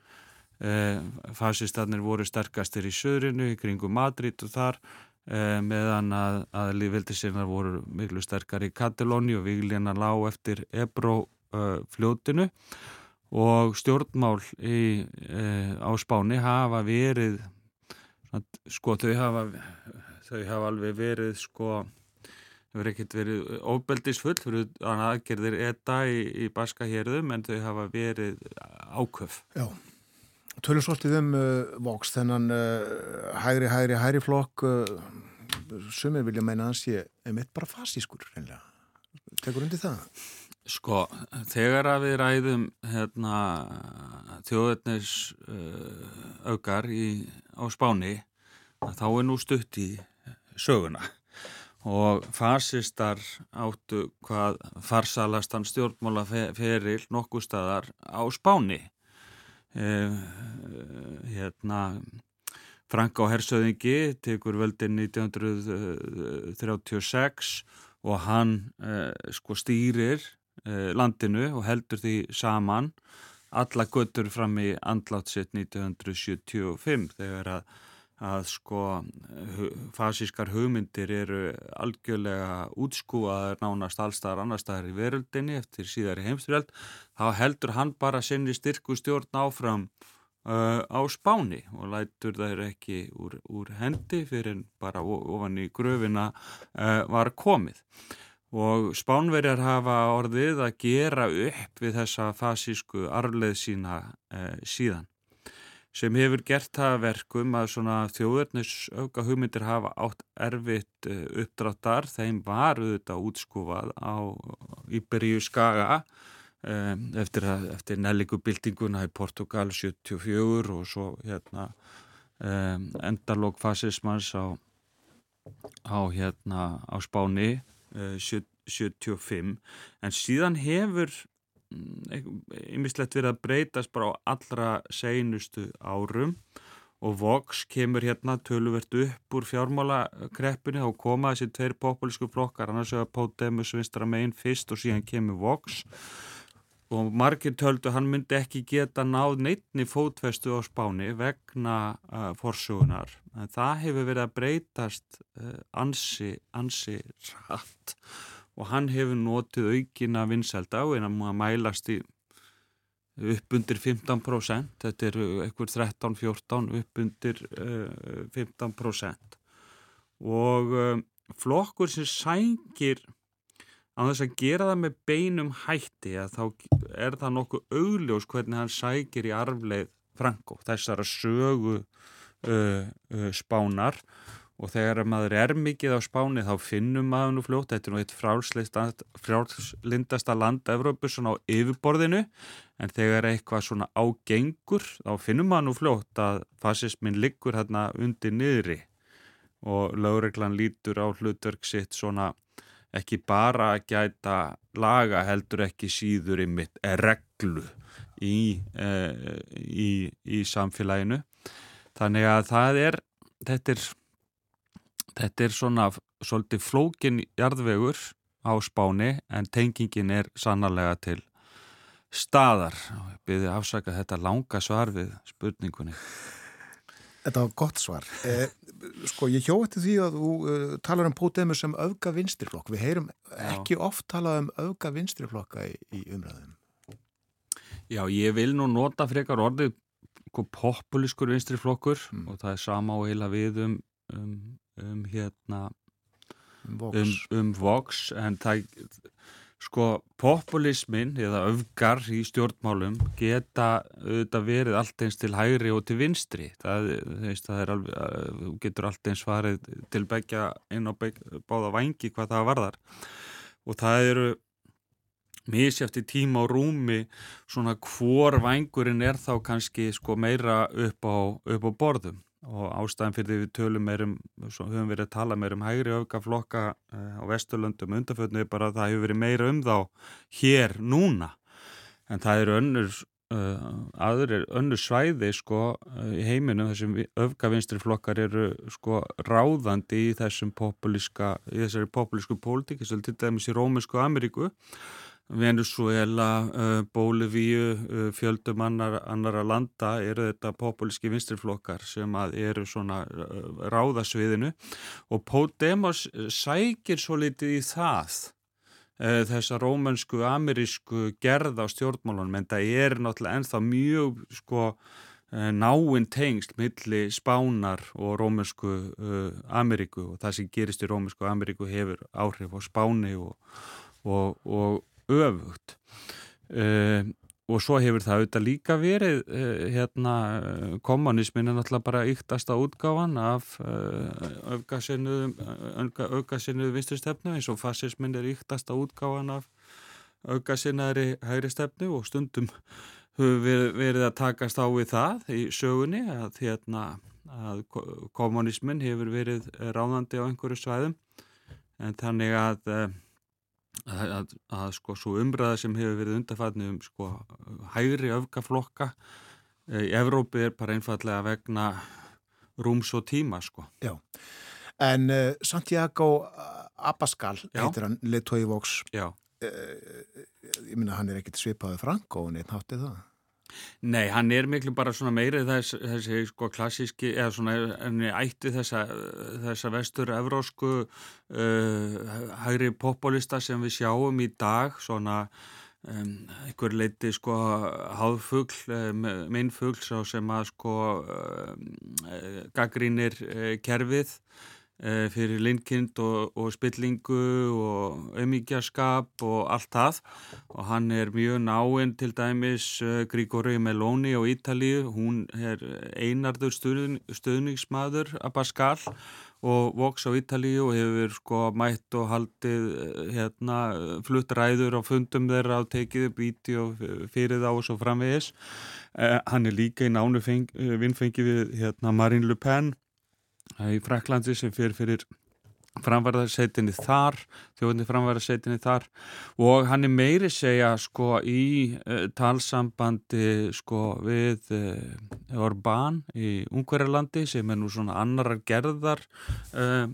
Eh, fasistarnir voru sterkastir í söðrinu í kringum Madrid og þar eh, meðan að, að lífveldisirnar voru miklu sterkar í Katalóni og Víglina lág eftir Ebro uh, fljótinu. Og stjórnmál í, uh, á Spáni hafa verið sko þau hafa þau hafa alveg verið sko þau verið ekkert verið óbeldisfull fyrir aðgerðir etta í, í baska hérðum en þau hafa verið áköf. Já. Tölum svolítið um uh, Vox þennan uh, hægri, hægri, hægri flokk uh, sumir vilja meina að hans sé einmitt bara fasískur tekur undir það Sko, þegar að við ræðum hérna, þjóðetnis uh, aukar í, á spáni, þá er nú stutt í söguna og fasistar áttu hvað farsalastan stjórnmála feril nokkuð staðar á spáni. Uh, hérna, Franka og Hersöðingi tekur völdin 1936 og hann uh, sko stýrir landinu og heldur því saman alla göttur fram í andlátsitt 1975 þegar að, að sko fasískar hugmyndir eru algjörlega útskúaður nánast allstaðar annar staðar í veröldinni eftir síðari heimstyrjald þá heldur hann bara sinni styrku stjórn áfram uh, á spáni og lætur þær ekki úr, úr hendi fyrir bara ofan í gröfina uh, var komið og spánverjar hafa orðið að gera upp við þessa fasísku arfleð sína eh, síðan sem hefur gert það verkum að þjóðurnisauka hugmyndir hafa átt erfitt eh, uppdráttar. Þeim var auðvitað útskúfað á Íberíu skaga um, eftir, eftir nellikubildinguna í Portugal 74 og svo hérna um, endalók fasismans á, á hérna á Spáni 75 en síðan hefur ymmislegt verið að breytast bara á allra seinustu árum. Og Vox kemur hérna töluvert upp úr fjármálakreppinu og koma þessi tveir populísku flokkar annars vegar Pódemus vinstra meginn fyrst og síðan kemur Vox. og margir töldu hann myndi ekki geta náð neittni fótvestu á spáni vegna uh, forsögunar en það hefur verið að breytast uh, ansi, ansi rætt og hann hefur notið aukina vinselda og en að mælast í upp undir 15%, þetta eru eitthvað 13-14 upp undir uh, 15% og uh, flokkur sem sængir á þess að gera það með beinum hætti að þá er það nokkuð augljós hvernig hann sækir í arfleið Franko, þessara sögu uh, spánar. Og þegar maður er mikið á spáni þá finnum maður nú fljótt, þetta er nú eitt frálslindasta land Evrópu svona á yfirborðinu. En þegar eitthvað svona ágengur þá finnum maður nú fljótt að fasismin liggur hérna undir niðri. Og lögreglan lítur á hlutverk sitt svona ekki bara að gæta laga heldur ekki síður í mitt reglu í, e, í, í samfélaginu þannig að það er þetta er Þetta er svona svolítið flókin jarðvegur á spáni en tengingin er sannarlega til staðar. Ég byrði afsaka þetta langa svar við spurningunni. Þetta var gott svar. [laughs] Eh, sko, ég hjótti því að þú uh, talar um Pótemu sem auðga vinstriflokk. Við heyrum ekki Já. oft talað um auðga vinstriflokka í, í umræðum. Já, ég vil nú nota frekar orðið sko, populískur vinstriflokkur mm. og það er sama og heila við um, um um hérna Vox. um, um Vox en það sko populismin eða öfgar í stjórnmálum geta auðvitað verið allt eins til hægri og til vinstri. Það, það er alveg, getur allt eins farið til begja inn á báða vangi hvað það varðar. Og það eru misjæfti tíma og rúmi svona hvor vangurinn er þá kannski sko meira upp á, upp á borðum og ástæðan fyrir því við tölum meirum, höfum verið að tala meirum hægri öfgaflokka uh, á Vesturlöndum undarfötnu er bara að það hefur verið meira um þá hér núna. En það eru önnur uh, aðrir, önnur svæði sko uh, í heiminum þessum öfgavinstri flokkar eru sko ráðandi í þessum populíska í þessari populísku pólitík til dæmis í Rómusku Ameríku Venezuela, uh, Bólivíu, uh, fjöldum annar, annara landa eru þetta populíski vinstriflokkar sem eru svona uh, ráðasviðinu og Podemos sækir svo litið í það þessa rómönsku, amerísku gerð á stjórnmálunum en það er náttúrulega ennþá mjög sko náinn tengsl milli Spánar og rómönsku Ameríku. Og það sem gerist í rómönsku Ameríku hefur áhrif á Spáni og, og, og öfugt. Uh, og svo hefur það auðvitað líka verið uh, hérna kommunismin er náttúrulega bara yktasta útgáfan af uh, aukasinnuðu vinstristefnu eins og fascismin er yktasta útgáfan af aukasinnaðri hægri stefnu og stundum hefur verið að takast á við það í sögunni að, hérna, að kommunismin hefur verið ráðandi á einhverju svæðum. En þannig að að, að, að sko svo umræða sem hefur verið undarfæðni um sko hægri öfgaflokka e, í Evrópi er bara einfallega vegna rúms og tíma sko. Já, en uh, Santiago Abascal Já. heitir hann, Letói Vox, uh, ég minna hann er ekkert svipaði Franko og neitt háttið það. Nei, hann er miklu bara svona meirið þess, þessi sko klassíski, eða svona ætti þessa, þessa vestur-evrósku uh, hægri populista sem við sjáum í dag, svona um, einhver leiti sko háðfugl, um, minnfugl sem að sko um, gaggrínir uh, kerfið fyrir linkind og, og spillingu og auðmíkjaskap og allt það. Og hann er mjög náinn til dæmis uh, Grigori Meloni á Ítalíu, hún er einarður stuðn, stuðningsmaður að Pascal og voks á Ítalíu og hefur sko mætt og haldið hérna flutt ræður á fundum þeirra og tekið upp vídeo fyrir þá og svo framvegis. Hann er líka í nánu vinnfengi við hérna Marine Le Pen í Fraklandi sem fyrir fyrir framvarðarsetinni þar þjóðinni framvarðarsetinni þar. Og hann er meiri segja sko í uh, talsambandi sko við uh, Orbán í Ungverjarlandi sem er nú svona annarar gerðar uh,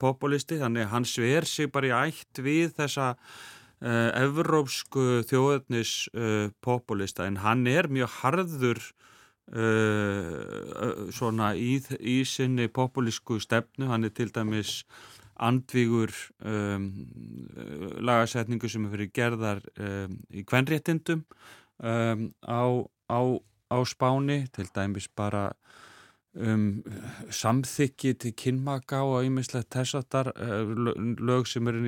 populisti. Þannig hann sver sig bara í ætt við þessa evrópsku þjóðinnis populista. En hann er mjög harður Uh, svona í, í sinni populísku stefnu, hann er til dæmis andvígur um, lagasetningu sem er fyrir gerðar um, í kvenréttindum um, á, á, á spáni, til dæmis bara samþykki til kynmaka og einmislegt þessartar uh, lög sem er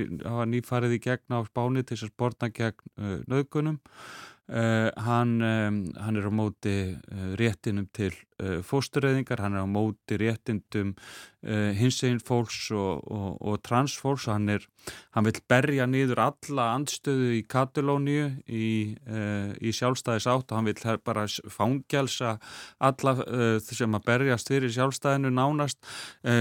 nýfarið í gegn á spáni til þess að spórna gegn uh, nöðgunum Uh, hann, um, hann er á móti uh, réttinum til uh, fóstureyðingar, hann er á móti réttindum hinsegin fólks og, og, og transfólks hann, er, hann vil berja niður alla andstöðu í Katalóníu í, í sjálfstæðis átt og hann vil bara fangjalsa alla sem að berjast fyrir sjálfstæðinu nánast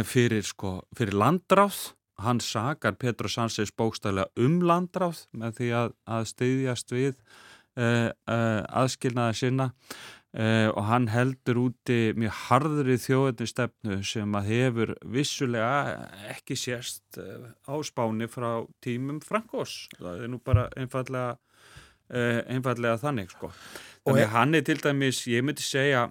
fyrir, sko, fyrir landráð. Hann sakar Petro Sánchez bókstæðilega um landráð með því að, að styðjast við aðskilnaða sinna uh, og hann heldur úti mjög harðri þjóðetnistefnu sem að hefur vissulega ekki sérst á spáni frá tímum Frankós það er nú bara einfallega einfallega þannig sko. Þannig að hann er til dæmis, ég myndi segja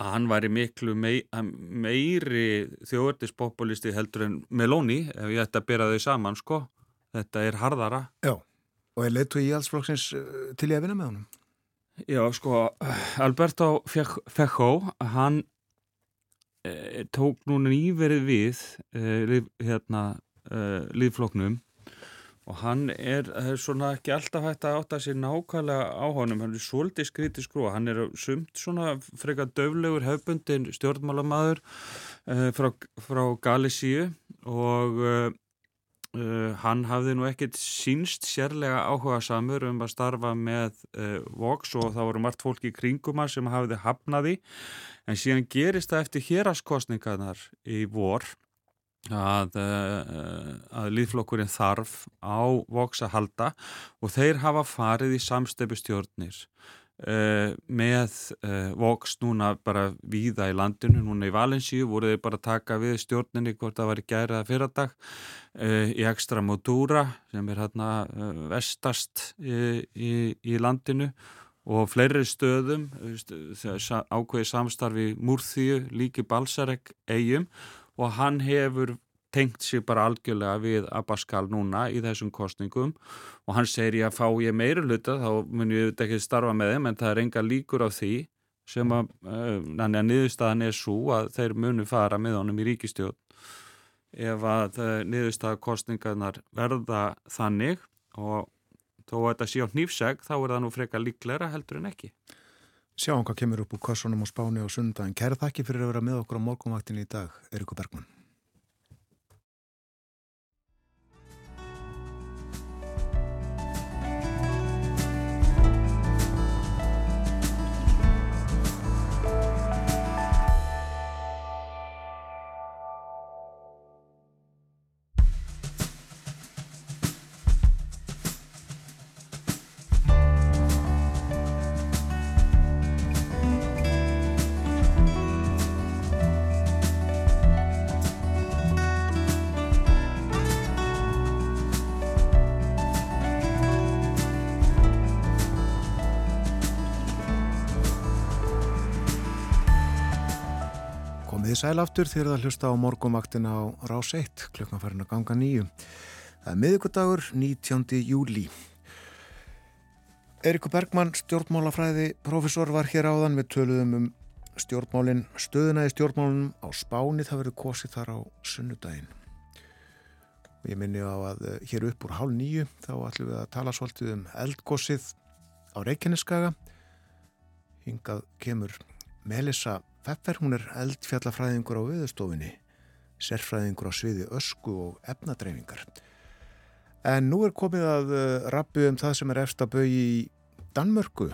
að hann væri miklu mei, meiri þjóðetnispopulisti heldur en Meloni ef ég ætti að bera þau saman sko. Þetta er harðara. Já Og er leittu í allsflokksins eh, til ég að vinna með honum? Já, sko, Alberto Fejo, hann e, tók núna nýverið við e, hérna, e, líðfloknum og hann er, er svona ekki alltaf hægt að átta sér nákvæmlega á honum, hann er svolítið skrítið skrú, hann er sumt svona frekar döflegur hefbundin stjórnmálamadur frá, frá Galísíu og Uh, hann hafði nú ekkert sínst sérlega áhuga samur um að starfa með uh, Vox og þá voru margt fólki í kringum hann sem hafði hafnaði en síðan gerist það eftir héraskostningarnar í vor að, uh, að líðflokkurinn þarf á Vox að halda og þeir hafa farið í samstefustjórnir Uh, með uh, Vox núna bara víða í landinu, núna í Valensíu voru þeir bara taka við stjórninni hvort það var í gæraða fyrardag uh, í Extra Modura sem er hérna vestast í, í, í landinu og fleiri stöðum ákveði samstarfi Múrþíu, líki Balsarek eigum og hann hefur tengt sér bara algjörlega við Abascal núna í þessum kostningum og hann segir ég að fá ég meira hluta þá mun ég auðvitað ekki starfa með þeim en það er enga líkur á því sem að, uh, að niðurstaðan er svo að þeir munu fara með honum í ríkistjóð ef að uh, niðurstaða kostningarnar verða þannig og þó að þetta sé á nýfseg þá er það nú freka líklæra heldur en ekki Sjáum hvað kemur upp úr kossunum og spáni og sundan. Kæra þakki fyrir að vera með okkur á morgunvaktin í dag, Eirikur Bergman. Sælaftur þegar það hlusta á morgumaktina á rás 1 klukkan farin að ganga nýju. Það er miðugudagur 19. júli. Eirikur Bergmann, stjórnmálafræði, profesor var hér áðan við töluðum um stjórnmálin, stöðuna í stjórnmálunum á Spáni, það verður kosið þar á sunnudaginn. Ég minni á að eh, hér upp úr hálf nýju þá ætlum við að tala svolítið um eldkosið á Reykjaneskaga. Hingað kemur Melissa Pfeffer, hún er eldfjallafræðingur á viðstofinni, sérfræðingur á sviði ösku og efnadreifingar. En nú er komið að eh, rappu um það sem er eftir að bau í Danmörku.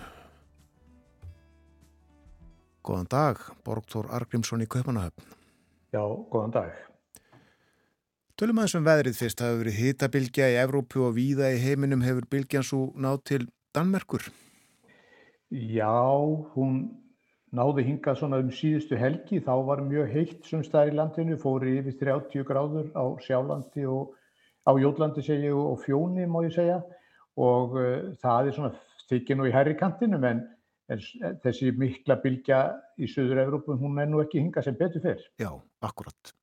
Góðan dag, Borgþór Argrímsson í Kaupanahöfn. Já, góðan dag. Tölum aðeins um veðrið fyrst, það hefur verið hitabilgja í Evrópu og víða í heiminum hefur bilgjan svo náð til Danmerkur. Já, hún náði hingað svona um síðustu helgi, þá var mjög heitt sem staðir í landinu, fóri yfir 30 gráður á Sjálandi og á Jólandi segja og Fjóni má ég segja og uh, það er svona þykir nú í herri kantinum en, en þessi mikla bilgja í Suður Evrópu, hún er nú ekki hingað sem betur fyrr. Já, akkurat.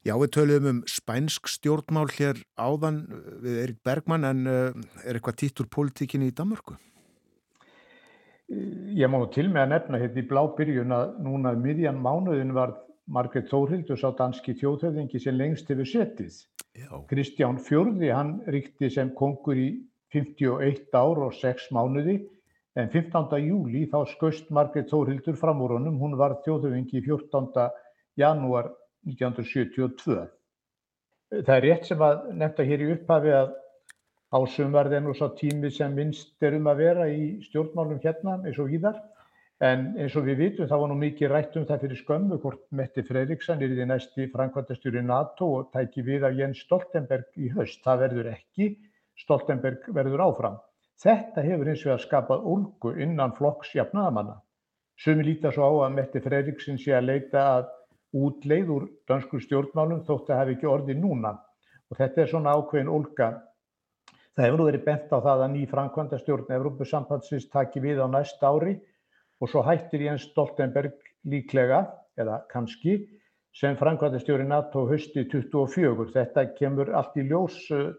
Já, við töluðum um spænsk stjórnmál hér áðan við Erik Bergman en uh, er eitthvað títur pólitíkinni í Danmörku? Ég má til með að nefna hérna í blá byrjun að núna miðjan mánuðin var Margret Þórhildur sá danski þjóðhöfðingi sem lengst hefur setið. Já. Kristján Fjörði, hann ríkti sem kongur í 51 ár og 6 mánuði en 15. júli þá skust Margret Þórhildur fram úr honum, hún var þjóðhöfðingi 14. janúar 1972. Það er rétt sem að nefnda hér í upphafi að ásumverð er nú svo tími sem minnst er um að vera í stjórnmálum hérna eins og íðar en eins og við vitum þá var nú mikið rætt um það fyrir skömmu hvort Metti Fredriksson er í því næsti framkvæmtastjóri NATO og tæki við af Jens Stoltenberg í höst. Það verður ekki, Stoltenberg verður áfram. Þetta hefur eins og að skapað úlgu innan flokks jafnaðamanna. Sumi líta svo á að Metti Fredriksson sé að leita að útleið úr dansku stjórnmálum þótt að hafi ekki orði núna og þetta er svona ákveðin ólka. Það hefur nú verið bent á það að ný framkvæmda stjórn Evrópusambandsins taki við á næst ári og svo hættir Jens Stoltenberg líklega, eða kannski, sem framkvæmda stjórn NATO hösti 24. Þetta kemur allt í ljós uh,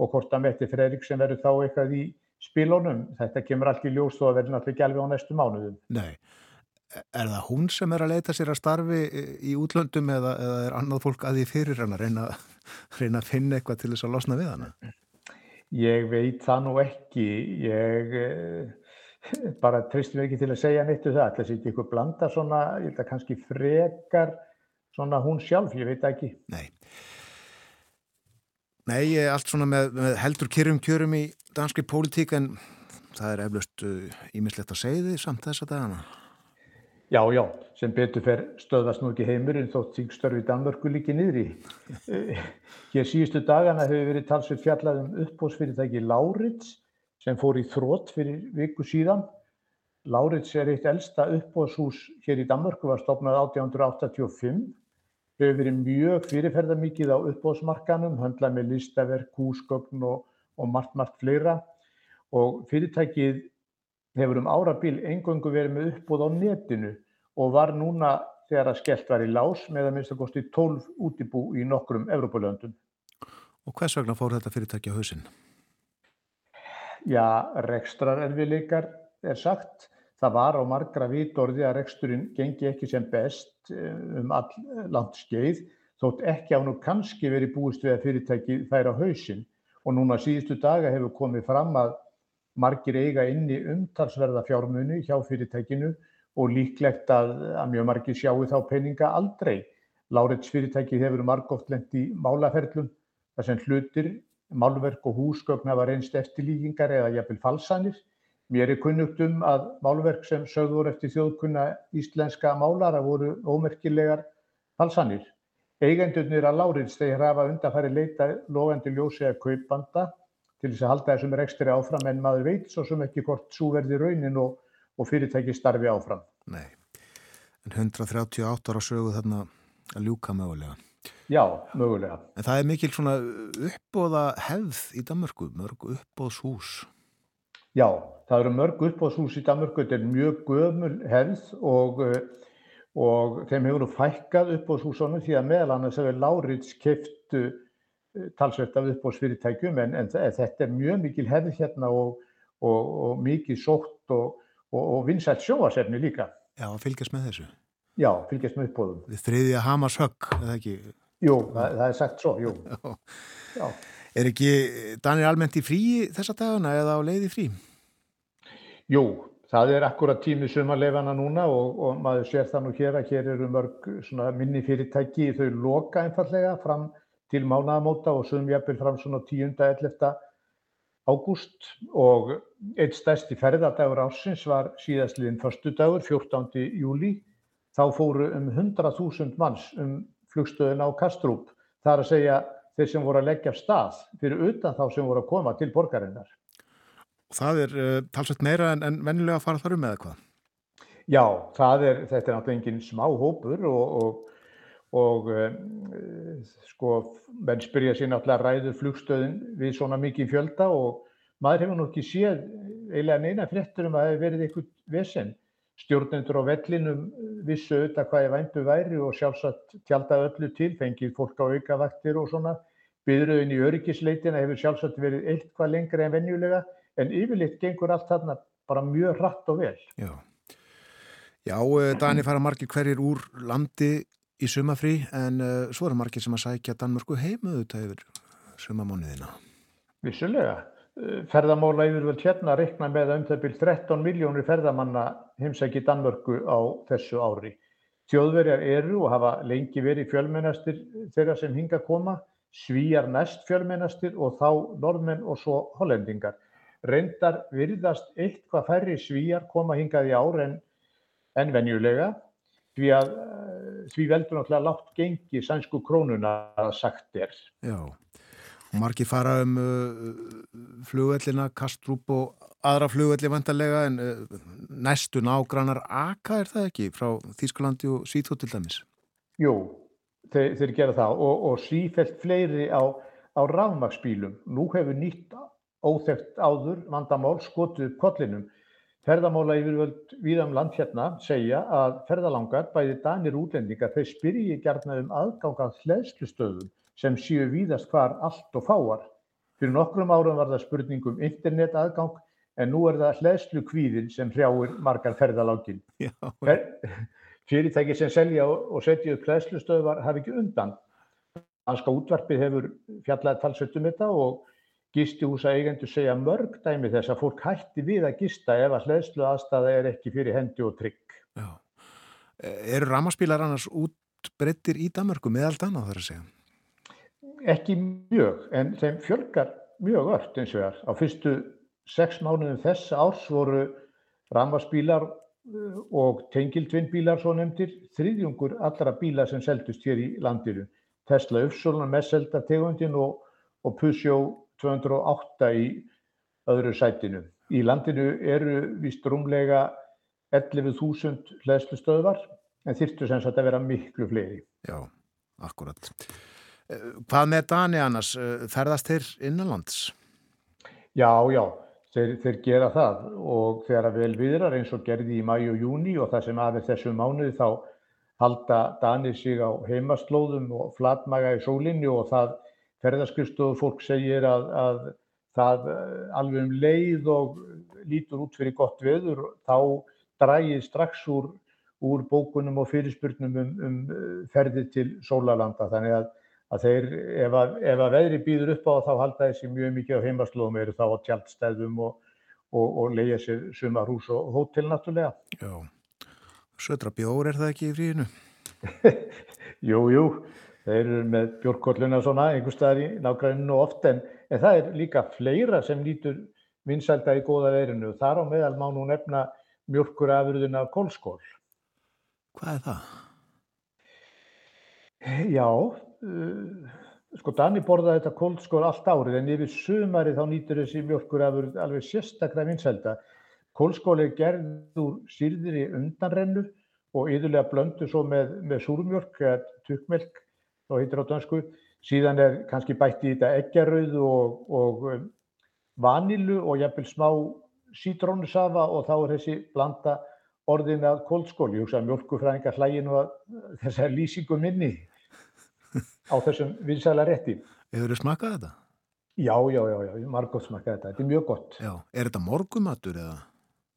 og hvort að Mette Fredrik sem verður þá eitthvað í spilunum, þetta kemur allt í ljós þó að verður náttúrulega ekki alveg á næstu mánuðum. Nei er það hún sem er að leita sér að starfi í útlöndum eða, eða er annað fólk að því fyrir hann að reyna, reyna að finna eitthvað til þess að losna við hana? Ég veit það nú ekki. Ég eh, [laughs] bara tristum ekki til að segja neitt um það. Það sé ekki eitthvað blanda svona, ég held að kannski frekar svona hún sjálf, ég veit ekki. Nei. Nei, allt svona með, með heldur kyrrum kjörum í danski pólitík en það er eflaust ímislegt uh, að segja því samt þess að dagana. Já, já, sem betur fer stöðast nú ekki heimurinn þótt þingstörfi Danmörku líki niðri. [laughs] Hér síðustu dagana hefur verið talsveit fjallað um uppbósfyrirtæki Láritz sem fór í þrótt fyrir viku síðan. Láritz er eitt elsta uppbóshús hér í Danmörku, var stopnað 1885. Hefur verið mjög fyrirferðarmikið á uppbósmarkanum, höndlað með listaverk, húsgögn og, og margt, margt fleira. Og fyrirtækið hefur um árabil engöngu verið með uppbúð á netinu og var núna þegar að skellt var í lás með að minnst að kosti 12 útibú í nokkrum Evrópulöndum. Og hvers vegna fór þetta fyrirtæki á hausinn? Já, rekstrarerfileikar er sagt. Það var á margra vitorði að reksturinn gengi ekki sem best eh, um all langt skeið þótt ekki á nú kannski verið búist við að fyrirtæki þær á hausinn og núna síðustu daga hefur komið fram að margir eiga inni umtalsverða fjármuni hjá fyrirtækinu og líklegt að, að mjög margir sjáu þá peninga aldrei. Láriðs fyrirtæki hefur margótt lengt í málaferlum þar sem hlutir, málverk og húsgögn hafa reynst eftirlíkingar eða jafnvel falsanir. Mér er kunnugt um að málverk sem sögður eftir þjóðkunna íslenska málara voru ómerkilegar falsanir. Eigendurnir að Láriðs þeir hafa undanfæri leita logandi ljósi að kaupanda til þess að halda þessum rekstri áfram en maður veit svo sem ekki hvort svo verði raunin og, og fyrirtæki starfi áfram. Nei, en 138 ára sögu þarna að ljúka mögulega. Já, mögulega. En það er mikil svona uppbóða hefð í Danmörku, mörg uppbóðshús. Já, það eru mörg uppbóðshús í Danmörku, þetta er mjög gömul hefð og, og þeim hefur fækkað uppbóðshúsunum því að meðal annars hefur Láriðs keftu talsvert af uppbóðsfyrirtækjum en, en þetta er mjög mikil hefð hérna og, og, og mikið sótt og, og vinsælt sjóasefni líka. Já, fylgjast með þessu. Já, fylgjast með uppbóðum. Við þriðja Hamas högg, eða ekki? Jú, það, það er sagt svo, jú. [laughs] Já. Er ekki Danir almennt í frí þessa daguna eða á leiði frí? Jú, það er akkurat tími sumarleifana núna og, og maður sér það nú hér að hér eru mörg minni fyrirtæki þau loka einfallega fram til mánaðamóta og sum jafnvel fram svona 10. 11. ágúst og eitt stærsti ferðardagur ásins var síðastliðin förstu dagur, 14. júli. Þá fóru um 100.000 manns um flugstöðuna á Kastrúp. Það er að segja þeir sem voru að leggja stað fyrir utan þá sem voru að koma til borgarinnar. Og það er uh, talsveit meira en, en vennilega að fara þar um eða hvað? Já, er, þetta er náttúrulega engin smá hópur og, og, og um, sko, menn spyrja sér náttúrulega ræður flugstöðin við svona mikið fjölda og maður hefur nú ekki séð eiginlega neina fréttur um að það hefur verið eitthvað vesen stjórnendur á vellinum vissu auðvitað hvað ég væntu væri og sjálfsagt tjáltaði öllu til, fengið fólk á aukavaktir og svona. Byðröðin í öryggisleitina hefur sjálfsagt verið eitthvað lengri en venjulega en yfirleitt gengur allt þarna bara mjög hratt og vel. Já, Já eh, Dani fara margir hverjir úr landi í sumafrí en uh, svo eru margir sem að sækja Danmörku heimuðu þetta yfir sumamóniðina. Vissulega. Eh, ferðamála yfirvöld hérna reikna með um það byrj 13 miljónir ferðamanna heimsæki Danmörku á þessu ári. Þjóðverjar eru og hafa lengi verið fjölmennastir þeirra sem hinga koma, svíjar næst fjölmennastir og þá norðmenn og svo hollendingar. Reyndar virðast eitthvað færri svíjar koma hingað í ár en, en venjulega því að því veldur náttúrulega látt gengi sænsku krónuna sagt er. Já. Marki fara um uh, flugvellina, Kastrup og aðra flugvelli vantarlega en uh, næstu nágrannar Aka er það ekki frá Þýskalandi og Svíþó til dæmis? Jú, þeir, þeir gera það og, og sífælt fleiri á, á rafmagsbílum. Nú hefur nýtt óþekkt áður vandamál skotuð kollinum. Ferðamála yfirvöld viðam um land hérna segja að ferðalangar, bæði danir útlendingar, þeir spyrji gerna um aðgangað hlæðslustöðum sem séu víðast hvar allt og fáar. Fyrir nokkrum árum var það spurningum internet aðgang en nú er það hlæðslu kvíðin sem hrjáir margar ferðalákin. Fer, [laughs] fyrirtæki sem selja og setja upp hlæðslustöðvar hafi ekki undan. Danska útvarpið hefur fjallaði talsveitum þetta og gistihúsa eigendur segja mörg dæmi þess að fólk hætti við að gista ef að hlæðslu aðstæða er ekki fyrir hendi og trygg. Já. Eru ramaspílar annars útbrettir í Danmarku meðal dana þar að segja? Ekki mjög, en þeim fjölgar mjög öll eins og þar. Á fyrstu sex mánuðum þess árs voru ramvarsbílar uh, og tengildvinnbílar svo nefndir þriðjungur allra bíla sem seldust hér í landinu. Tesla Uppsólan með selda tegundin og, og Peugeot 208 í öðru sætinu. Í landinu eru vist rúmlega 11.000 hlæðslustöðvar en þyrstu sem sagt að vera miklu fleiri. Já, akkurat. Hvað með Dani annars? Eh, ferðast þeir innanlands? Já, já, þeir, þeir gera það og þegar að vel viðrar eins og gerði í mæju og júni og það sem aðeins þessum mánuði þá halda Dani sig á heimaslóðum og flatmaga í sólinni og það ferðarskristofu fólk segir að, að það eh, alveg um leið og lítur út fyrir gott veður þá drægir strax úr, úr bókunum og fyrirspurnum um, um eh, ferði til sólalanda þannig að að þeir, ef að, ef að veðri býður upp á þá halda þessi mjög mikið á heimaslóðum eru þá á tjaldstæðum og, og, og leia sér sumarhús og hótel náttúrulega. Já, södra bjór er það ekki í fríinu? [laughs] jú, jú, þeir eru með bjórkolluna svona einhver staðar í nágræninu oft en, en það er líka fleira sem lítur vinsælda í góða veðrinu og þar á meðal má nú nefna mjölkurafurðuna kólskól. Hvað er það? Já, uh, sko Dani borðaði þetta kóldskór allt árið en yfir sumari þá nýtur þessi mjölkur að vera alveg sérstaklega vinselda. Kóldskól er gerð úr sýrðir í undanrennu og yðurlega blöndu svo með, með súrmjölk eða tukkmjölk, þá heitir á dansku. Síðan er kannski bætt í þetta eggjarauð og, og um, vanilu og jafnvel smá sítrónusafa og þá er þessi blanda orðin að kóldskól. Ég hugsa að mjölkufræðingar hlæginu að þessar lýsingum minni á þessum vinsæla rétti. Hefur þið smakað þetta? Já, já, já, já, margótt smakað þetta. Þetta er mjög gott. Já, er þetta morgumatur eða?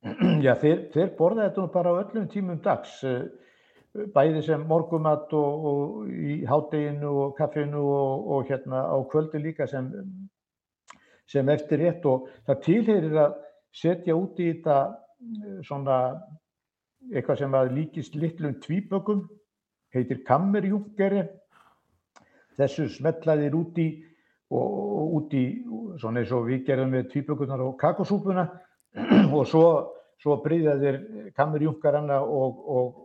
[clears throat] Já, þeir, þeir borða þetta bara á öllum tímum dags, bæði sem morgumatt og, og í hátteginu og kaffinu og, og hérna á kvöldu líka sem, sem eftir rétt og það tilherir að setja út í þetta svona eitthvað sem að líkist litlum tvíbökum, heitir kammerjúngeri, þessu smetlaðir út í og út í svona eins og við gerum með tvíbökunar og kakosúpuna [clears throat] og svo, svo bryðjaðir kammerjúngaranna og, og,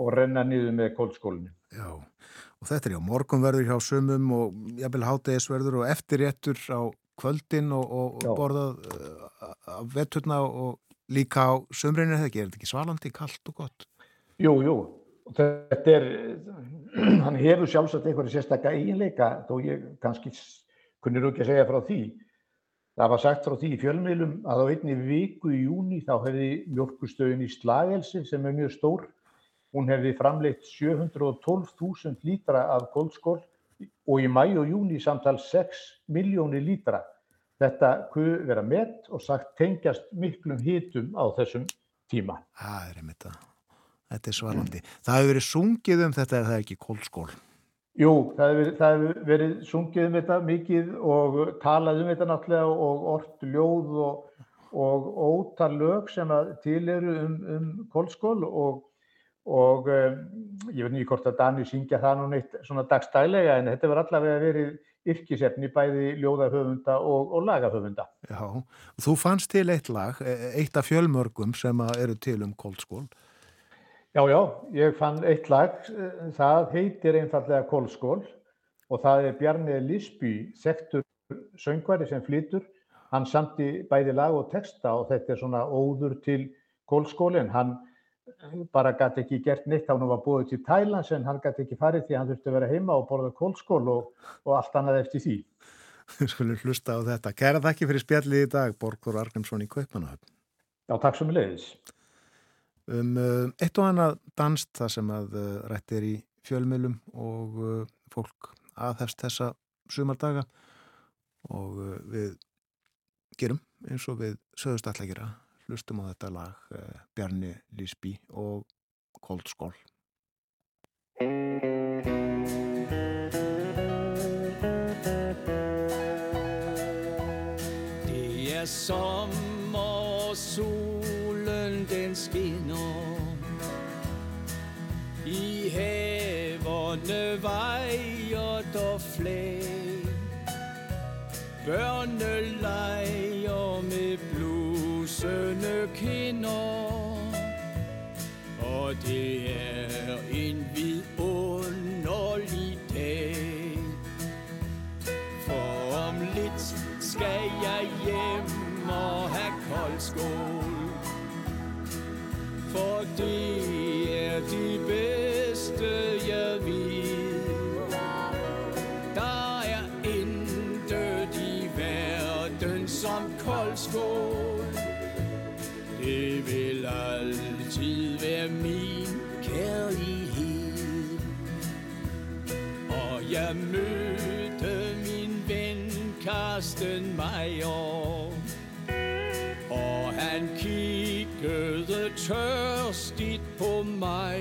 og renna niður með kóldskólinu. Já, og þetta er já morgunverður hjá sumum og jafnvel hátegisverður og eftirréttur á kvöldin og, og borðað uh, af vetturna og líka á þegar gerir þetta ekki svalandi, kallt og gott? Jú, jú, þetta er, [clears throat] hann hefur sjálfsagt einhverju sérstakka eiginleika þó ég kannski kunnir ekki að segja frá því. Það var sagt frá því í fjölmiðlum að á einni viku í júni þá hefði mjölkustöðin í Slagelsi sem er mjög stór, hún hefði framleitt 712.000 lítra af kóldskól og í mæ og júni samtal 6 miljónir lítra. Þetta kuð vera met og sagt tengjast miklum hitum á þessum tíma. Það er einmitt að, þetta er svarandi. Það hefur verið sungið um þetta eða það er ekki kólskól? Jú, það hefur verið, verið sungið um þetta mikið og talað um þetta náttúrulega og orrt ljóð og, og ótal lög sem til eru um, um kólskól og, og um, ég veit nýjum hvort að Dani syngja það nú neitt svona dagstælega en þetta verður allavega verið yrkisefni bæði ljóðahöfunda og, og lagahöfunda. Já, þú fannst til eitt lag, e, eitt af fjölmörgum sem eru til um Kóldskól. Já, já, ég fann eitt lag, það heitir einfallega Kóldskól og það er Bjarni Lisby, sektur söngvari sem flytur. Hann samti bæði lag og texta og þetta er svona óður til Kóldskólinn. Hann bara gæti ekki gert neitt þá hann var búið til Thailands en hann gæti ekki farið því hann þurfti að vera heima og borða kólskól og, og allt annað eftir því. Þú skulle hlusta á þetta. Kæra þakki fyrir spjallið í dag, Borgur Argrímsson í Kaupanahöfn. Já, takk svo mjög leiðis. Um uh, eitt og annað danst það sem að uh, rætt er í fjölmjölum og uh, fólk aðhefst þessa sumardaga og uh, við gerum eins og við sögust alltaf gera hlustum á þetta lag uh, Bjarni Lísby og Cold Skól Det er sommer og solen den skinner. I haverne vejer der flag Børne leger blusende kinder Og det er en vidunderlig dag. For om lidt skal jeg hjem og have koldskål For det jeg mødte min ven Karsten Meyer Og han kiggede tørstigt på mig.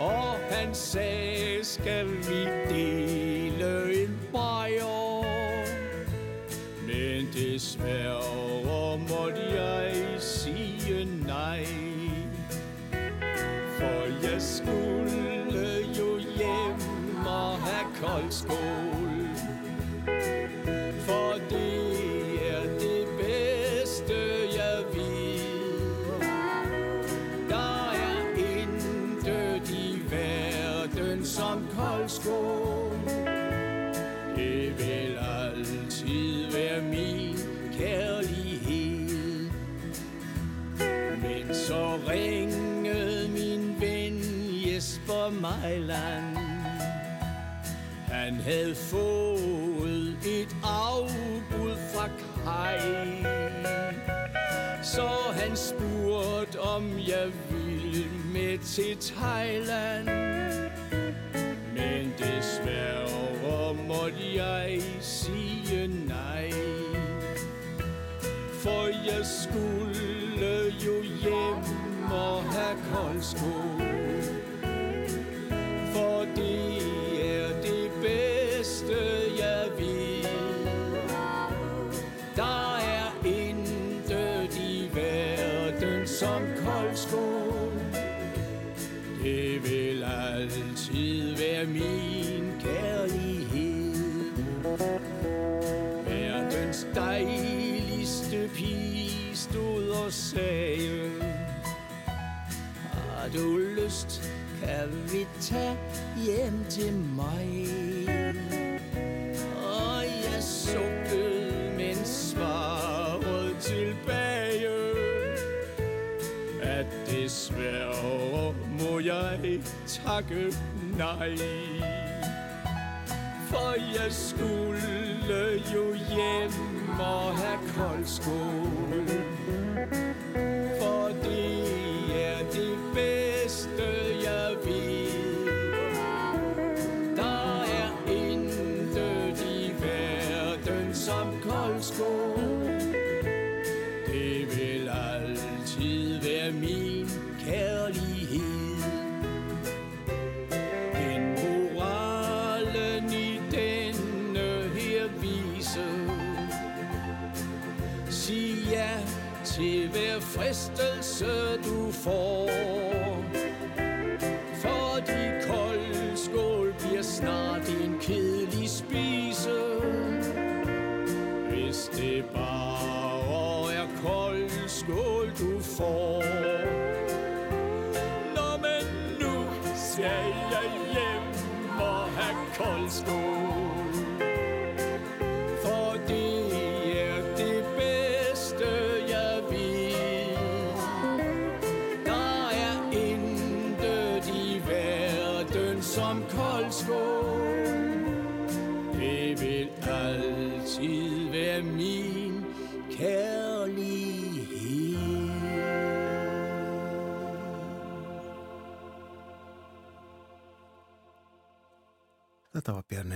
Og han sagde, skal vi havde fået et afbud fra Kai. Så han spurgte om jeg ville med til Thailand. Men desværre måtte jeg sige nej. For jeg skulle jo hjem og have koldskål. Lyst, vi tage hjem til mig. Og jeg sukkede, men svarede tilbage At desværre må jeg takke nej. For jeg skulle jo hjem og have koldskål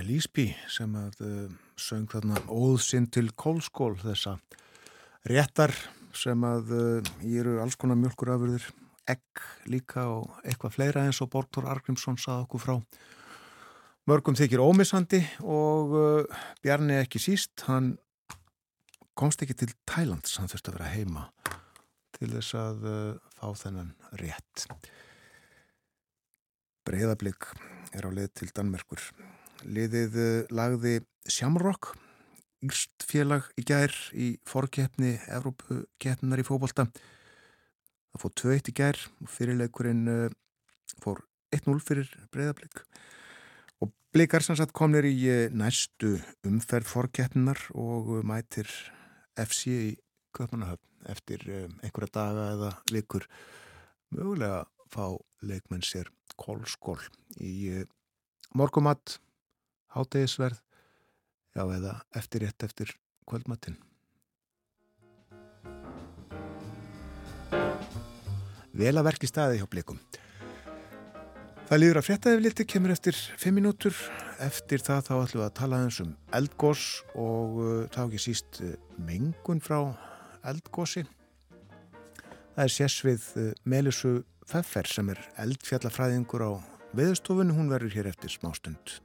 Lísby sem að uh, söng þarna óðsinn til kólskól þessa réttar sem að uh, ég eru alls konar mjölkurafurður, egg líka og eitthvað fleira eins og Borgþór Argrímsson sað okkur frá. Mörgum þykir ómissandi og uh, Bjarni ekki síst, hann komst ekki til Tælands, hann þurfti að vera heima til þess að fá þennan rétt. Breiðablík er á leið til Danmerkur. Liðið eh, lagði Shamrock, írst félag í gær í forkeppni Evrópukeppnar í fókbalta. Það fór 2-1 í gær og fyrirleikurinn eh, fór 1-0 fyrir Breiðablík. Og Blíkar sem sagt komnir í eh, næstu umferð forkeppnar og mætir FC í Köpmanahöfn eftir einhverja daga eða vikur mögulega fá leikmenn sér kólskól í morgumatt, hátegisverð, já eða eftir rétt eftir kvöldmattin. Vel að verki staði hjá blikum. Það líður að fréttaði liti, kemur eftir 5 minútur. Eftir það þá ætlum við að tala um eldgós og uh, þá ekki síst uh, mengun frá eldgósi. Það er sérsvið uh, Melissu Pfeffer sem er eldfjallafræðingur á veðustofunni, hún verður hér eftir smástund.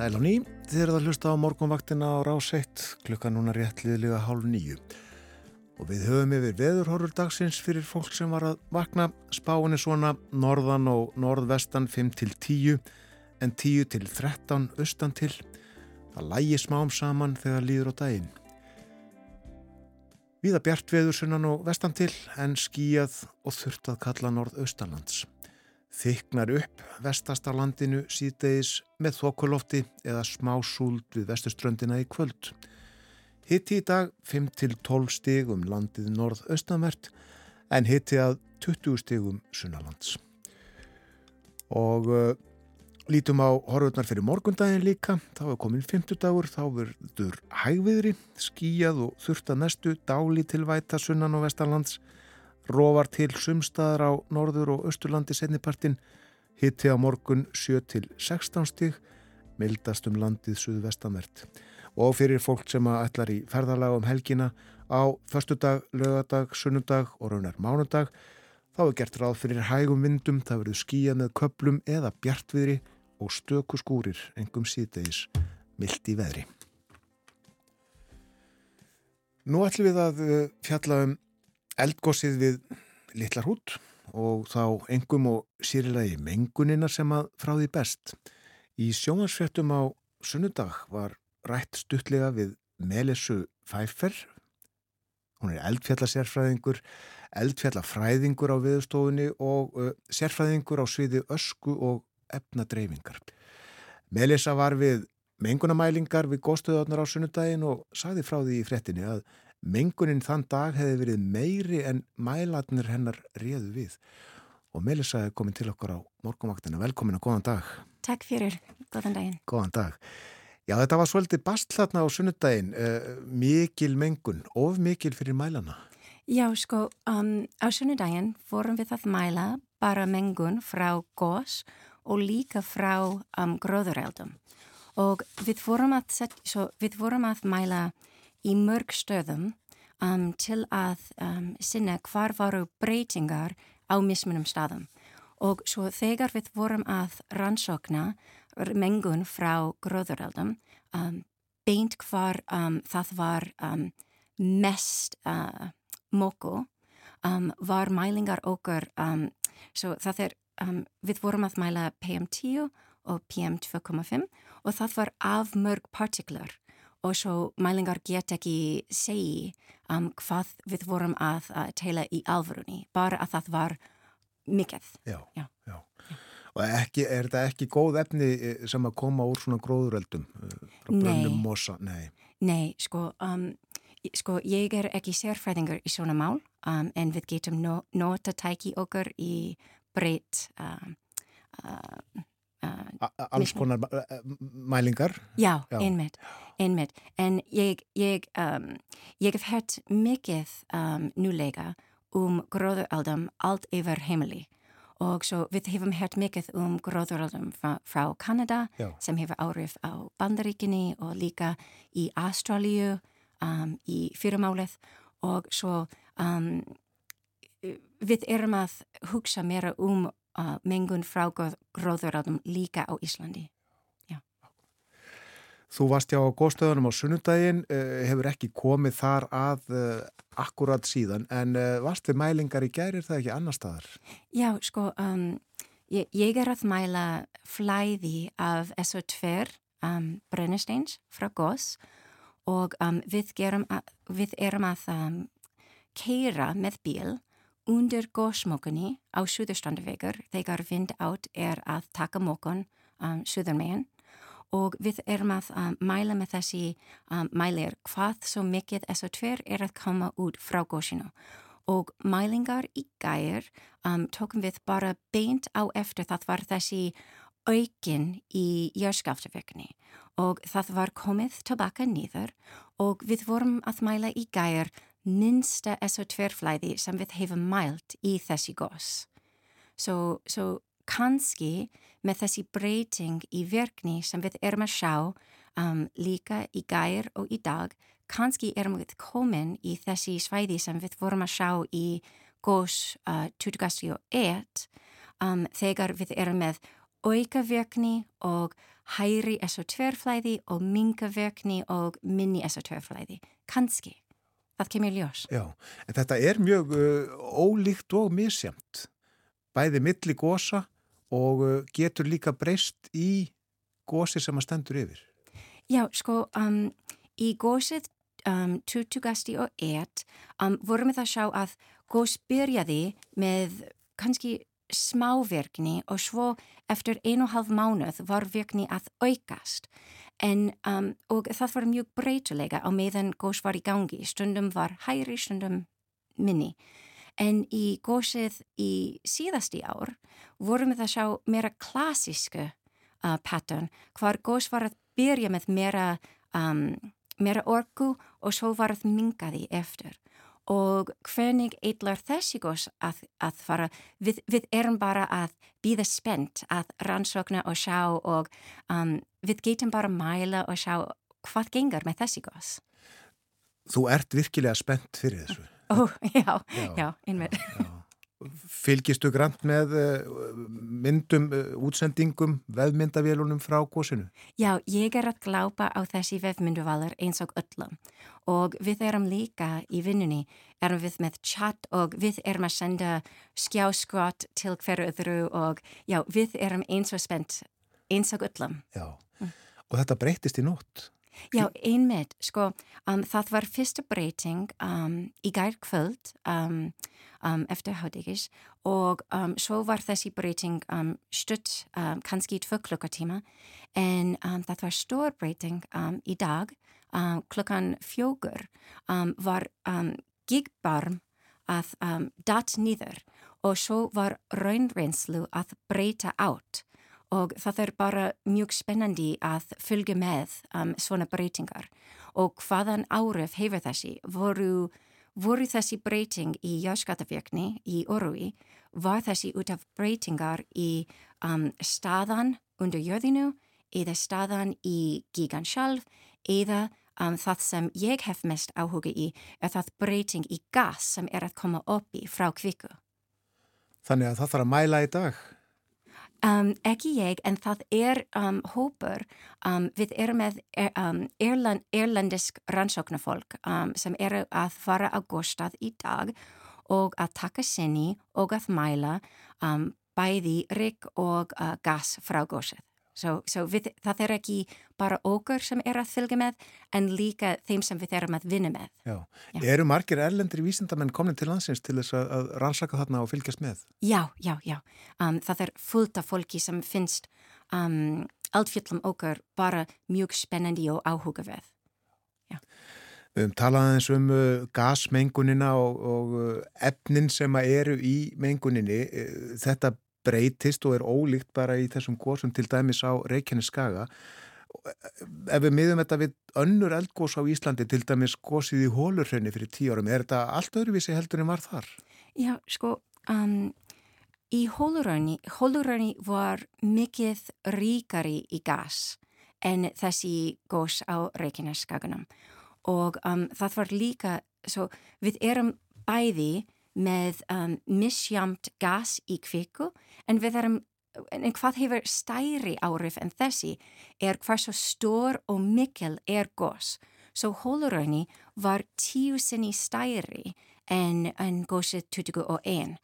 Sæl á ný, þið erum að hlusta á morgunvaktina á ráseitt, klukka núna réttliðlega hálf nýju. Og við höfum yfir veðurhorfur dagsins fyrir fólk sem var að vakna. Spáin er svona norðan og norðvestan 5 til 10 en 10 til 13 austan til. Það lægi smám saman þegar líður á daginn. Víða bjart veður sunnan og vestan til en skíjað og þurft að kalla norðaustanlands. Þyknar upp vestasta landinu síðdegis með þokulofti eða smá súld við vestuströndina í kvöld. Hitti í dag 5-12 stig um landið norð-austanvert en hitti að 20 stigum sunnalands. Og uh, lítum á horfurnar fyrir morgundagin líka. Þá er komin 50 dagur, þá verður hægviðri, skíjað og þurft að nestu dáli til væta sunnan og vestanlands Róvar til sumstaðar á norður og austurlandi setnipartin, hitti á morgun 7-16 stíg, mildast um landið suðvestanvert. Og fyrir fólk sem að ætlar í ferðalag um helgina á förstudag, lögadag, sunnudag og raunar mánudag, þá er gert ráð fyrir hægum vindum, það verður skíja með köplum eða bjartviðri og stöku skúrir, engum síðdegis, mild í veðri. Nú ætlum við að eh, fjalla um eldgósið við litlar hút og þá engum og sýrilegi mengunina sem að frá því best. Í sjónvarsfjöldum á sunnudag var rætt stuttlega við Melissu Pfeiffer. Hún er eldfjallasérfræðingur, eldfjallafræðingur á viðstofunni og uh, sérfræðingur á sviði ösku og efnadreyfingar. Melissa var við mengunamælingar við góðstöðarnar á sunnudagin og sagði frá því í frettinni að Mengunin þann dag hefði verið meiri en mælatnir hennar réðu við. Og Melissa er komin til okkur á morgumvaktina. Velkomin og góðan dag. Takk fyrir, góðan daginn. Góðan dag. Já, þetta var svolítið bastlatna á sunnudaginn. Uh, mikil mengun, of mikil fyrir mælana. Já, sko, um, á sunnudaginn fórum við að mæla bara mengun frá gós og líka frá um, gróðurældum. Og við fórum að, set, svo, við fórum að mæla í mörg stöðum um, til að um, sinna hvar varu breytingar á mismunum staðum. Og svo þegar við vorum að rannsókna mengun frá gróðuraldum, um, beint hvar um, það var um, mest uh, móku, um, var mælingar okkur, svo það er, við vorum að mæla PM10 og PM2,5 og það var af mörg partiklar og svo mælingar get ekki segi um, hvað við vorum að uh, teila í alvörunni, bara að það var mikið. Já, já. já. Og ekki, er þetta ekki góð efni eh, sem að koma úr svona gróðuröldum? Eh, Nei. Nei. Nei, sko, um, sko, ég er ekki sérfræðingur í svona mál um, en við getum no, nota tæki okkur í breytt uh, uh, alls konar mælingar? Já, Já. einmitt, einmitt. En ég, ég, um, ég hef hægt mikið um, núlega um gróðuraldum allt yfir heimili. Og svo við hefum hægt mikið um gróðuraldum frá, frá Kanada Já. sem hefur árið á bandaríkinni og líka í Ástralíu um, í fyrirmálið og svo um, við erum að hugsa meira um mengun frá gróðuráðum líka á Íslandi. Já. Þú varst já á góðstöðunum á sunnudaginn, uh, hefur ekki komið þar að uh, akkurat síðan, en uh, varst við mælingar í gæri, er það ekki annar staðar? Já, sko, um, ég, ég er að mæla flæði af SO2 um, brennisteins frá gós og um, við, að, við erum að um, keira með bíl undir góðsmókunni á Suðurstrandavegur þegar vind átt er að taka mókun um, suðurmegin og við erum að um, mæla með þessi um, mælir hvað svo mikið SO2 er að koma út frá gósinu og mælingar í gæir um, tókum við bara beint á eftir það var þessi aukin í jörgskaftaverkni og það var komið tilbaka nýður og við vorum að mæla í gæir minnsta SO2 flæði sem við hefum mælt í þessi gós. Svo, svo kannski með þessi breyting í virkni sem við erum að sjá um, líka í gær og í dag, kannski erum við komin í þessi svæði sem við vorum að sjá í gós uh, 2001 um, þegar við erum með auka virkni og hæri SO2-flæði og minga virkni og minni SO2-flæði. Kannski. Það kemur ljós. Já, en þetta er mjög uh, ólíkt og misjamt. Bæði milli gósa og uh, getur líka breyst í gósi sem að stendur yfir. Já, sko, um, í gósið um, 2001 um, vorum við að sjá að gós byrjaði með kannski smáverkni og svo eftir einu og halv mánuð var virkni að aukast en um, og það var mjög breytulega á meðan gós var í gangi, stundum var hæri, stundum minni. En í gósið í síðasti ár vorum við að sjá meira klassísku uh, pattern hvar gós var að byrja með meira, um, meira orgu og svo var að mingaði eftir. Og hvernig eitlar þessi gós að, að fara, við, við erum bara að býða spennt að rannsókna og sjá og um, við getum bara mæla og sjá hvað gengur með þessi gós. Þú ert virkilega spennt fyrir þessu. Ó, já, já, einmitt. Fylgistu grann með eh, myndum, eh, útsendingum, veðmyndavélunum frá gósinu? Já, ég er að glápa á þessi veðmynduvalar eins og öllum og við erum líka í vinnunni, erum við með chat og við erum að senda skjáskott til hverju öðru og já, við erum eins og spennt eins og öllum. Já, mm. og þetta breytist í nótt? Já, einmitt, sko, um, það var fyrsta breyting um, í gær kvöld um, um eftir hádegis og um, svo var þessi breyting um, stutt kannski í tvö klukkatíma en það var stór breyting í dag klukkan fjókur var gigbarm að datt nýður og svo var raunreynslu að breyta átt og það er bara mjög spennandi að fylgja með um, svona breytingar og hvaðan árið hefur þessi voru, voru þessi breyting í jáskatavirkni í orui var þessi út af breytingar í um, staðan undir jörðinu eða staðan í gigan sjálf eða um, það sem ég hef mest áhuga í er það breyting í gas sem er að koma upp í frá kviku. Þannig að það þarf að mæla í dag? Um, ekki ég, en það er um, hópur, um, við erum með er, erland, erlendisk rannsóknarfólk sem eru að fara á góðstað í dag og að taka sinni og að mæla bæði rigg og uh, gas frá góðsað. So, so við, það er ekki bara okkur sem er að fylgja með en líka þeim sem við erum að vinna með. Já. Já. Eru margir erlendri vísindamenn komin til landsins til þess að, að rannsaka þarna og fylgjast með? Já, já, já. Um, það er fullt af fólki sem finnst um, allfjöllum okkur bara mjög spennandi og áhuga við. Já. Við höfum talað eins um uh, gasmengunina og, og uh, efnin sem eru í menguninni. Uh, þetta breytist og er ólíkt bara í þessum góðsum til dæmis á Reykjanes skaga ef við miðum þetta við önnur eldgós á Íslandi til dæmis góðsið í hólurhraunni fyrir tíu árum, er þetta allt öðruvísi heldur en var þar? Já, sko um, í hólurhraunni hólurhraunni var mikið ríkari í gas en þessi gós á Reykjanes skaganum og um, það var líka svo, við erum bæði með um, misjamt gas í kviku en við erum en hvað hefur stæri árif en þessi er hversu stór og mikil er gós. Svo hóluröðni var tíu sinni stæri en, en gósið 21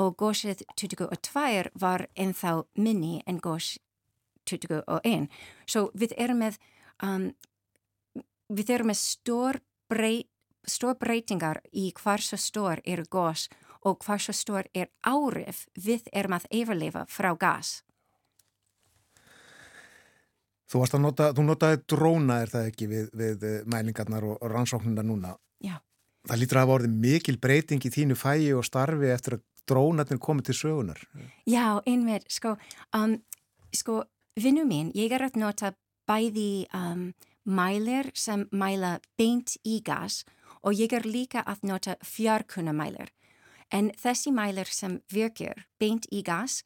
og gósið 22 var ennþá minni en gós 21. Svo við erum með, um, við erum með stór breyt stór breytingar í hversu stór eru gós og hversu stór er árif við erum að yfirleifa frá gas. Þú nota, þú notaði dróna er það ekki við, við eh, mælingarnar og, og rannsóknuna núna. Já. Það lítur að hafa orðið mikil breyting í þínu fæi og starfi eftir að drónarnir komið til sögunar. Já, einmitt, sko, um, sko, vinnu mín, ég er að nota bæði um, mælir sem mæla beint í gas og ég er líka að nota fjarkunamælir. En þessi mælir sem virkir beint í gas,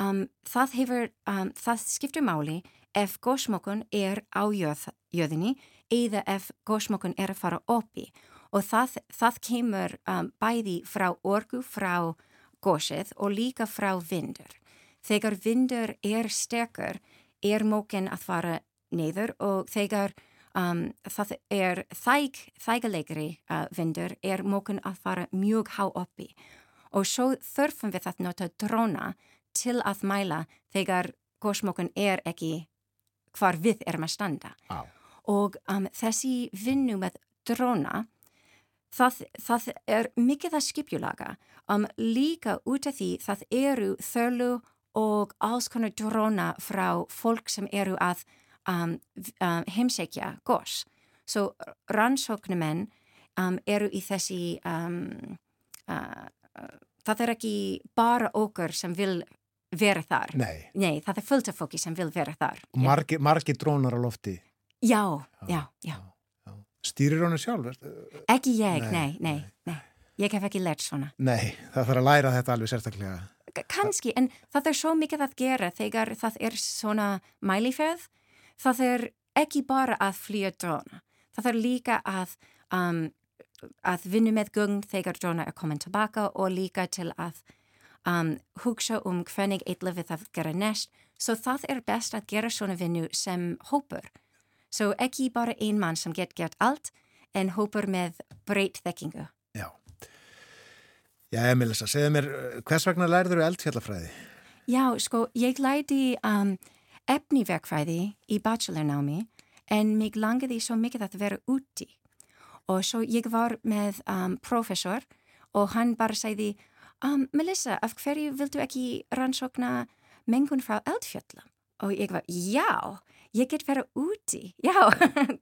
um, það, hefur, um, það skiptur máli ef gósmokun er á jöð, jöðinni eða ef gósmokun er að fara oppi og það, það kemur um, bæði frá orgu frá gósið og líka frá vindur. Þegar vindur er sterkur er mókin að fara neyður og þegar um, það er þæg, þægilegri uh, vindur er mókin að fara mjög há oppi og svo þurfum við að nota dróna til að mæla þegar gósmokun er ekki hvar við erum að standa. Á. Og um, þessi vinnu með dróna, það, það er mikið að skipjulaga. Um, líka út af því það eru þörlu og alls konar dróna frá fólk sem eru að um, um, heimsækja gos. Svo rannsóknumenn um, eru í þessi, uh, uh, það er ekki bara okkur sem vil vera þar. Nei. Nei, það er fullt af fólki sem vil vera þar. Margi, margi drónar á lofti. Já, já, já. já. Stýrir honu sjálf? Ekki ég, Nei, nei, nei, nei. Ég hef ekki lært svona. Nei, það þarf að læra þetta alveg sérstaklega. Kanski, en það er svo mikið að gera þegar það er svona mæliferð. Það er ekki bara að flýja dróna. Það er líka að, um, að vinna með gung þegar dróna er komin tilbaka og líka til að um, hugsa um hvernig eitthvað það gera næst. Svo það er best að gera svona vinnu sem hópur. Svo ekki bara ein mann sem get gert allt, en hópur með breytt þekkingu. Já. Já, Emilisa, segðu mér, eh, hvers vegna lærður þú eldfjallafræði? Já, sko, ég læti um, efniverkfræði í bachelornámi en mig langiði svo mikið að vera úti. Og svo ég var með um, professor og hann bara segði, um, Melissa, af hverju vildu ekki rannsókna mengun frá eldfjöllum? Og ég var, já, ég get vera úti. [laughs] Já,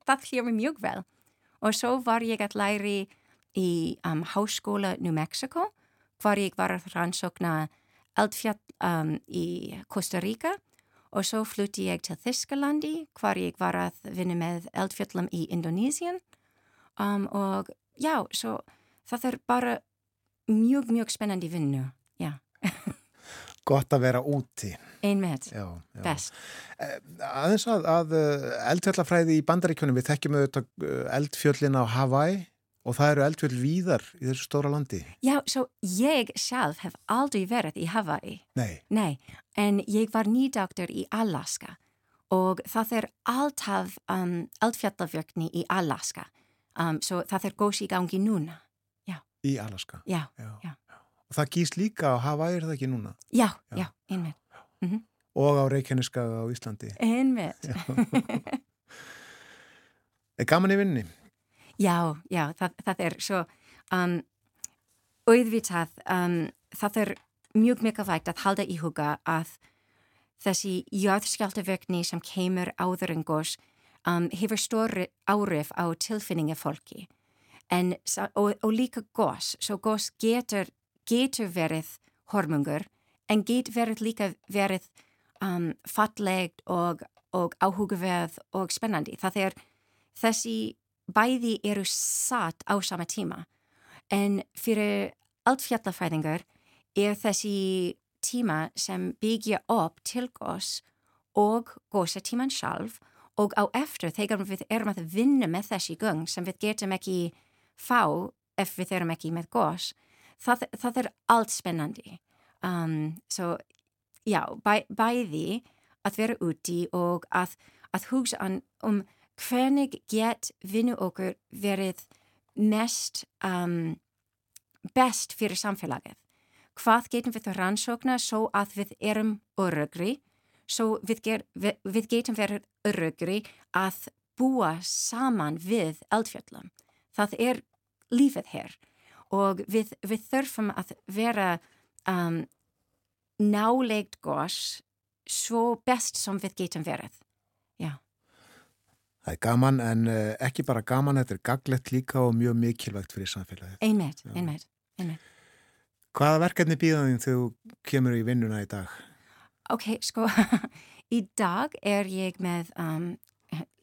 það hljóði mjög vel. Og svo var ég að læri í um, Háskóla New Mexico, hvar ég var að rannsókna eldfjall um, í Costa Rica og svo flutti ég til Þískalandi hvar ég var að vinna með eldfjallum í Indonesien um, og já, svo það er bara mjög, mjög spennandi vinnu, já. [laughs] Gott að vera úti. Einmitt, Já, já. best. Eh, Aðeins að, að eh, eldfjallafræði í bandaríkjunum, við þekkjum auðvitað eh, eldfjöllin á Hawaii og það eru eldfjöll víðar í þessu stóra landi. Já, svo ég sjálf hef aldrei verið í Hawaii. Nei, Nei, en ég var nýdoktor í Alaska og það er alltaf um, eldfjallafjökni í Alaska. Um, svo það er góðs í gangi núna. í Alaska. Já, Já. Já. Og það gýst líka á Hawaii, er það ekki núna? já, Já. já, einmitt. Og á Reykjaneskaga á Íslandi. Einmitt. [laughs] Gaman í vinni? Já, já, það, það er svo um, auðvitað, um, það er mjög mikilvægt að halda í huga að þessi jöðskjáltaverkni sem kemur áður en gos um, hefur stóri árif á tilfinningi fólki. En, og, og líka gos, svo gos getur, getur verið hormungur en get verið líka verið um, fallegt og, og áhugaverð og spennandi. Það er þessi bæði eru satt á sama tíma. En fyrir eldfjallafræðingar er þessi tíma sem byggja upp til gos og gósatíman sjálf og á eftir þegar við erum að vinna með þessi göng sem við getum ekki fá ef við erum ekki með gos það, það er allt spennandi. Um, svo já, bæ, bæði að vera úti og að, að hugsa um hvernig get vinnu okkur verið mest um, best fyrir samfélagið. Hvað getum við rannsókna svo að við erum örugri, svo við, ger, við, við getum verið örugri að búa saman við eldfjöllum. Það er lífið hér og við, við þurfum að vera um, nálegt gos svo best sem við getum verið. Það er gaman en uh, ekki bara gaman, þetta er gaglegt líka og mjög mikilvægt fyrir samfélagið. Einmitt, einmitt, einmitt. Hvaða verkefni býðaðin þegar þú kemur í vinnuna í dag? Ok, sko, [laughs] í dag er ég með um,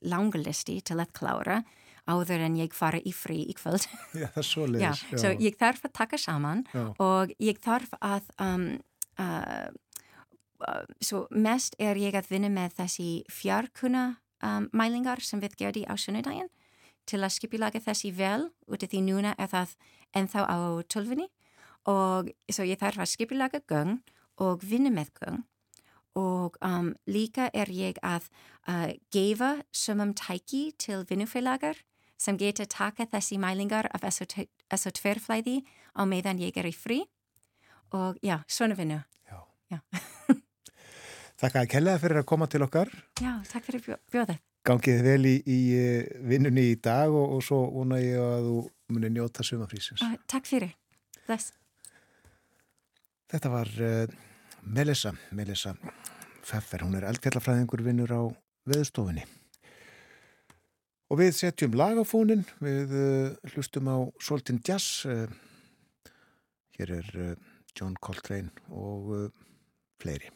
langlisti til að klára áður en ég fara í frí í kvöld. [laughs] Já, það er svo leiðis. Já, já. svo ég þarf að taka saman Já. og ég þarf að, um, uh, uh, svo mest er ég að vinna með þessi fjarkuna um, mælingar sem við gerði á sunnudaginn til að skipilaga þessi vel út af því núna er það ennþá á tölfunni og svo ég þarf að skipilaga göng og vinna með göng og um, líka er ég að uh, gefa sumum tæki til vinnufélagar sem geta taka þessi mælingar af SO2-flæði á meðan ég er í frí og já, svona vinnu. Já. Já. [laughs] Þakka að kellaði fyrir að koma til okkar. Já, takk fyrir bjó- bjóðið. Gangið vel í, í eh, vinnunni í dag og, og svo vona ég að þú muni njóta sumafrísins. Uh, takk fyrir. Bless. Þetta var uh, Melissa, Melissa Pfeffer, hún er eldfjallafræðingur vinnur á veðustofunni. Og við setjum lag á fónin, við uh, hlustum á Soltin Jazz, uh, hér er uh, John Coltrane og fleiri.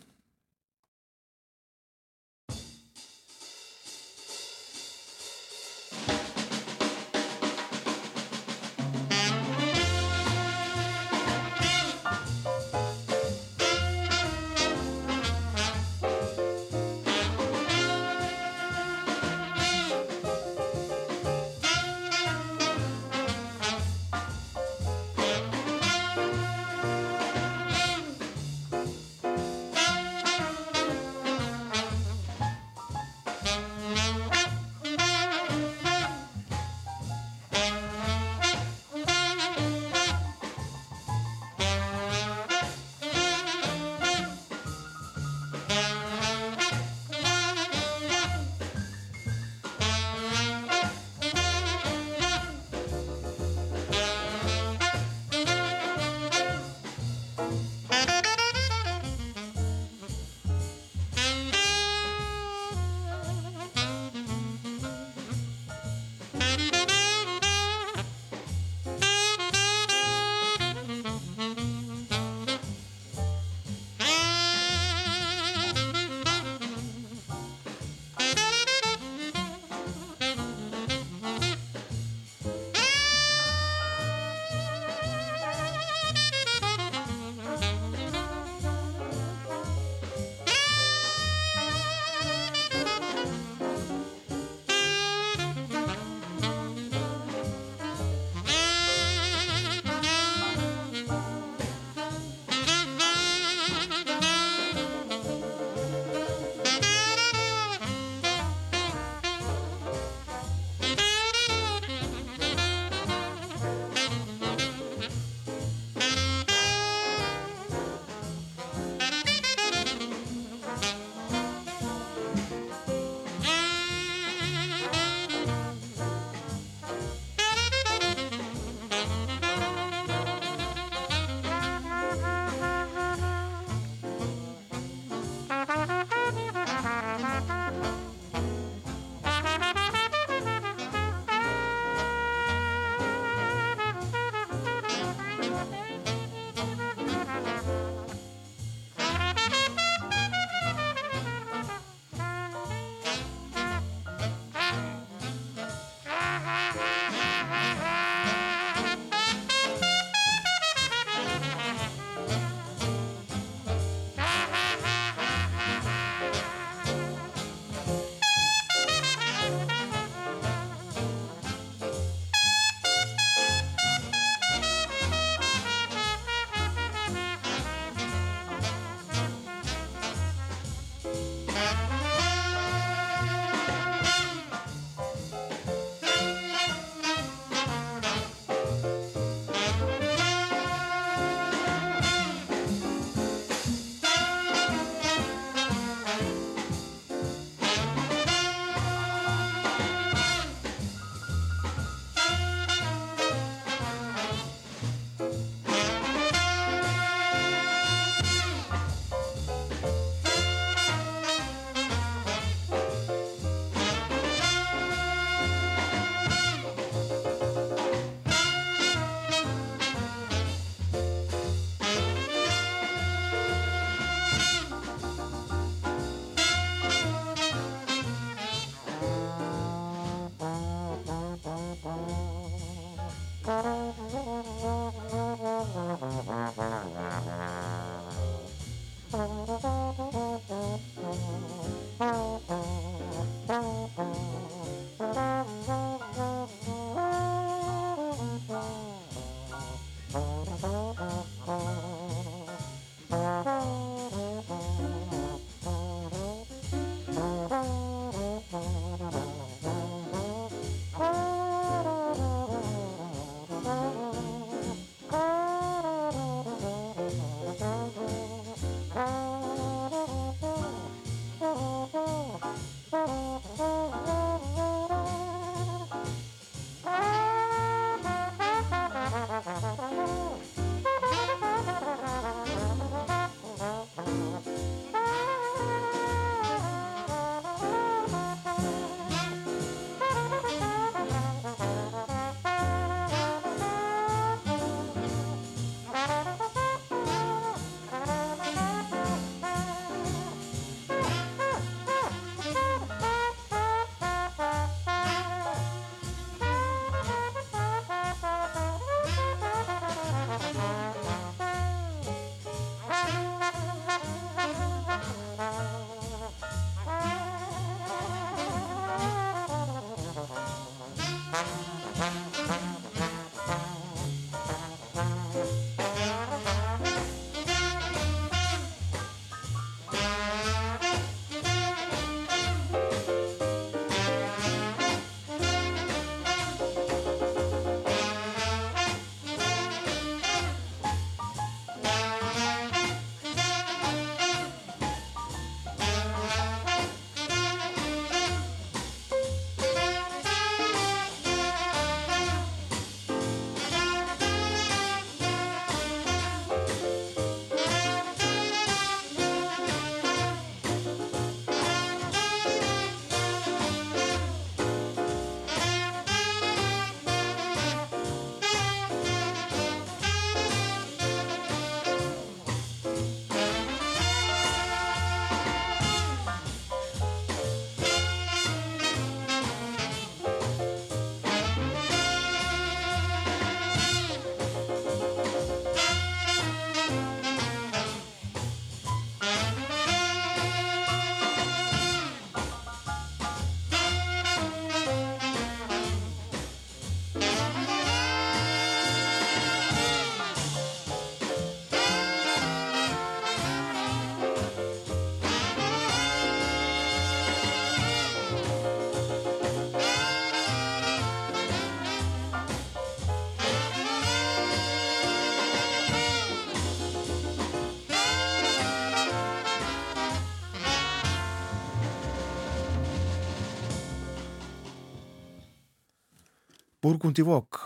Burgundi Vog,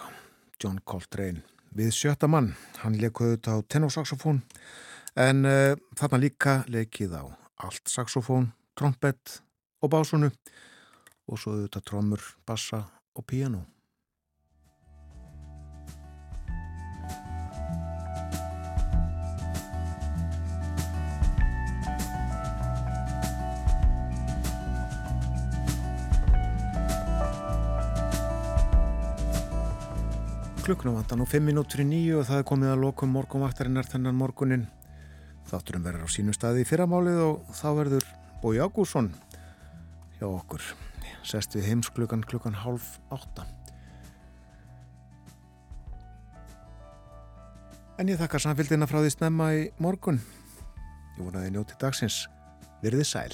John Coltrane, við sjötta mann. Hann leikuði þetta á tenorsaxofón en uh, þarna líka leikið á allt saxofón, trompet og básunu og svo þetta trommur, bassa og piano. Klukknum vantan og 5 minútur í nýju og það er komið að lokum morgunvaktarinnar þennan morgunin. Þátturum verður á sínu staði í fyrramálið og þá verður Bói Ágúrsson hjá okkur. Sest við heims klukkan half átta. En ég þakka samfélgina frá því snemma í morgun. Ég vonaði njóti dagsins. Virði sæl.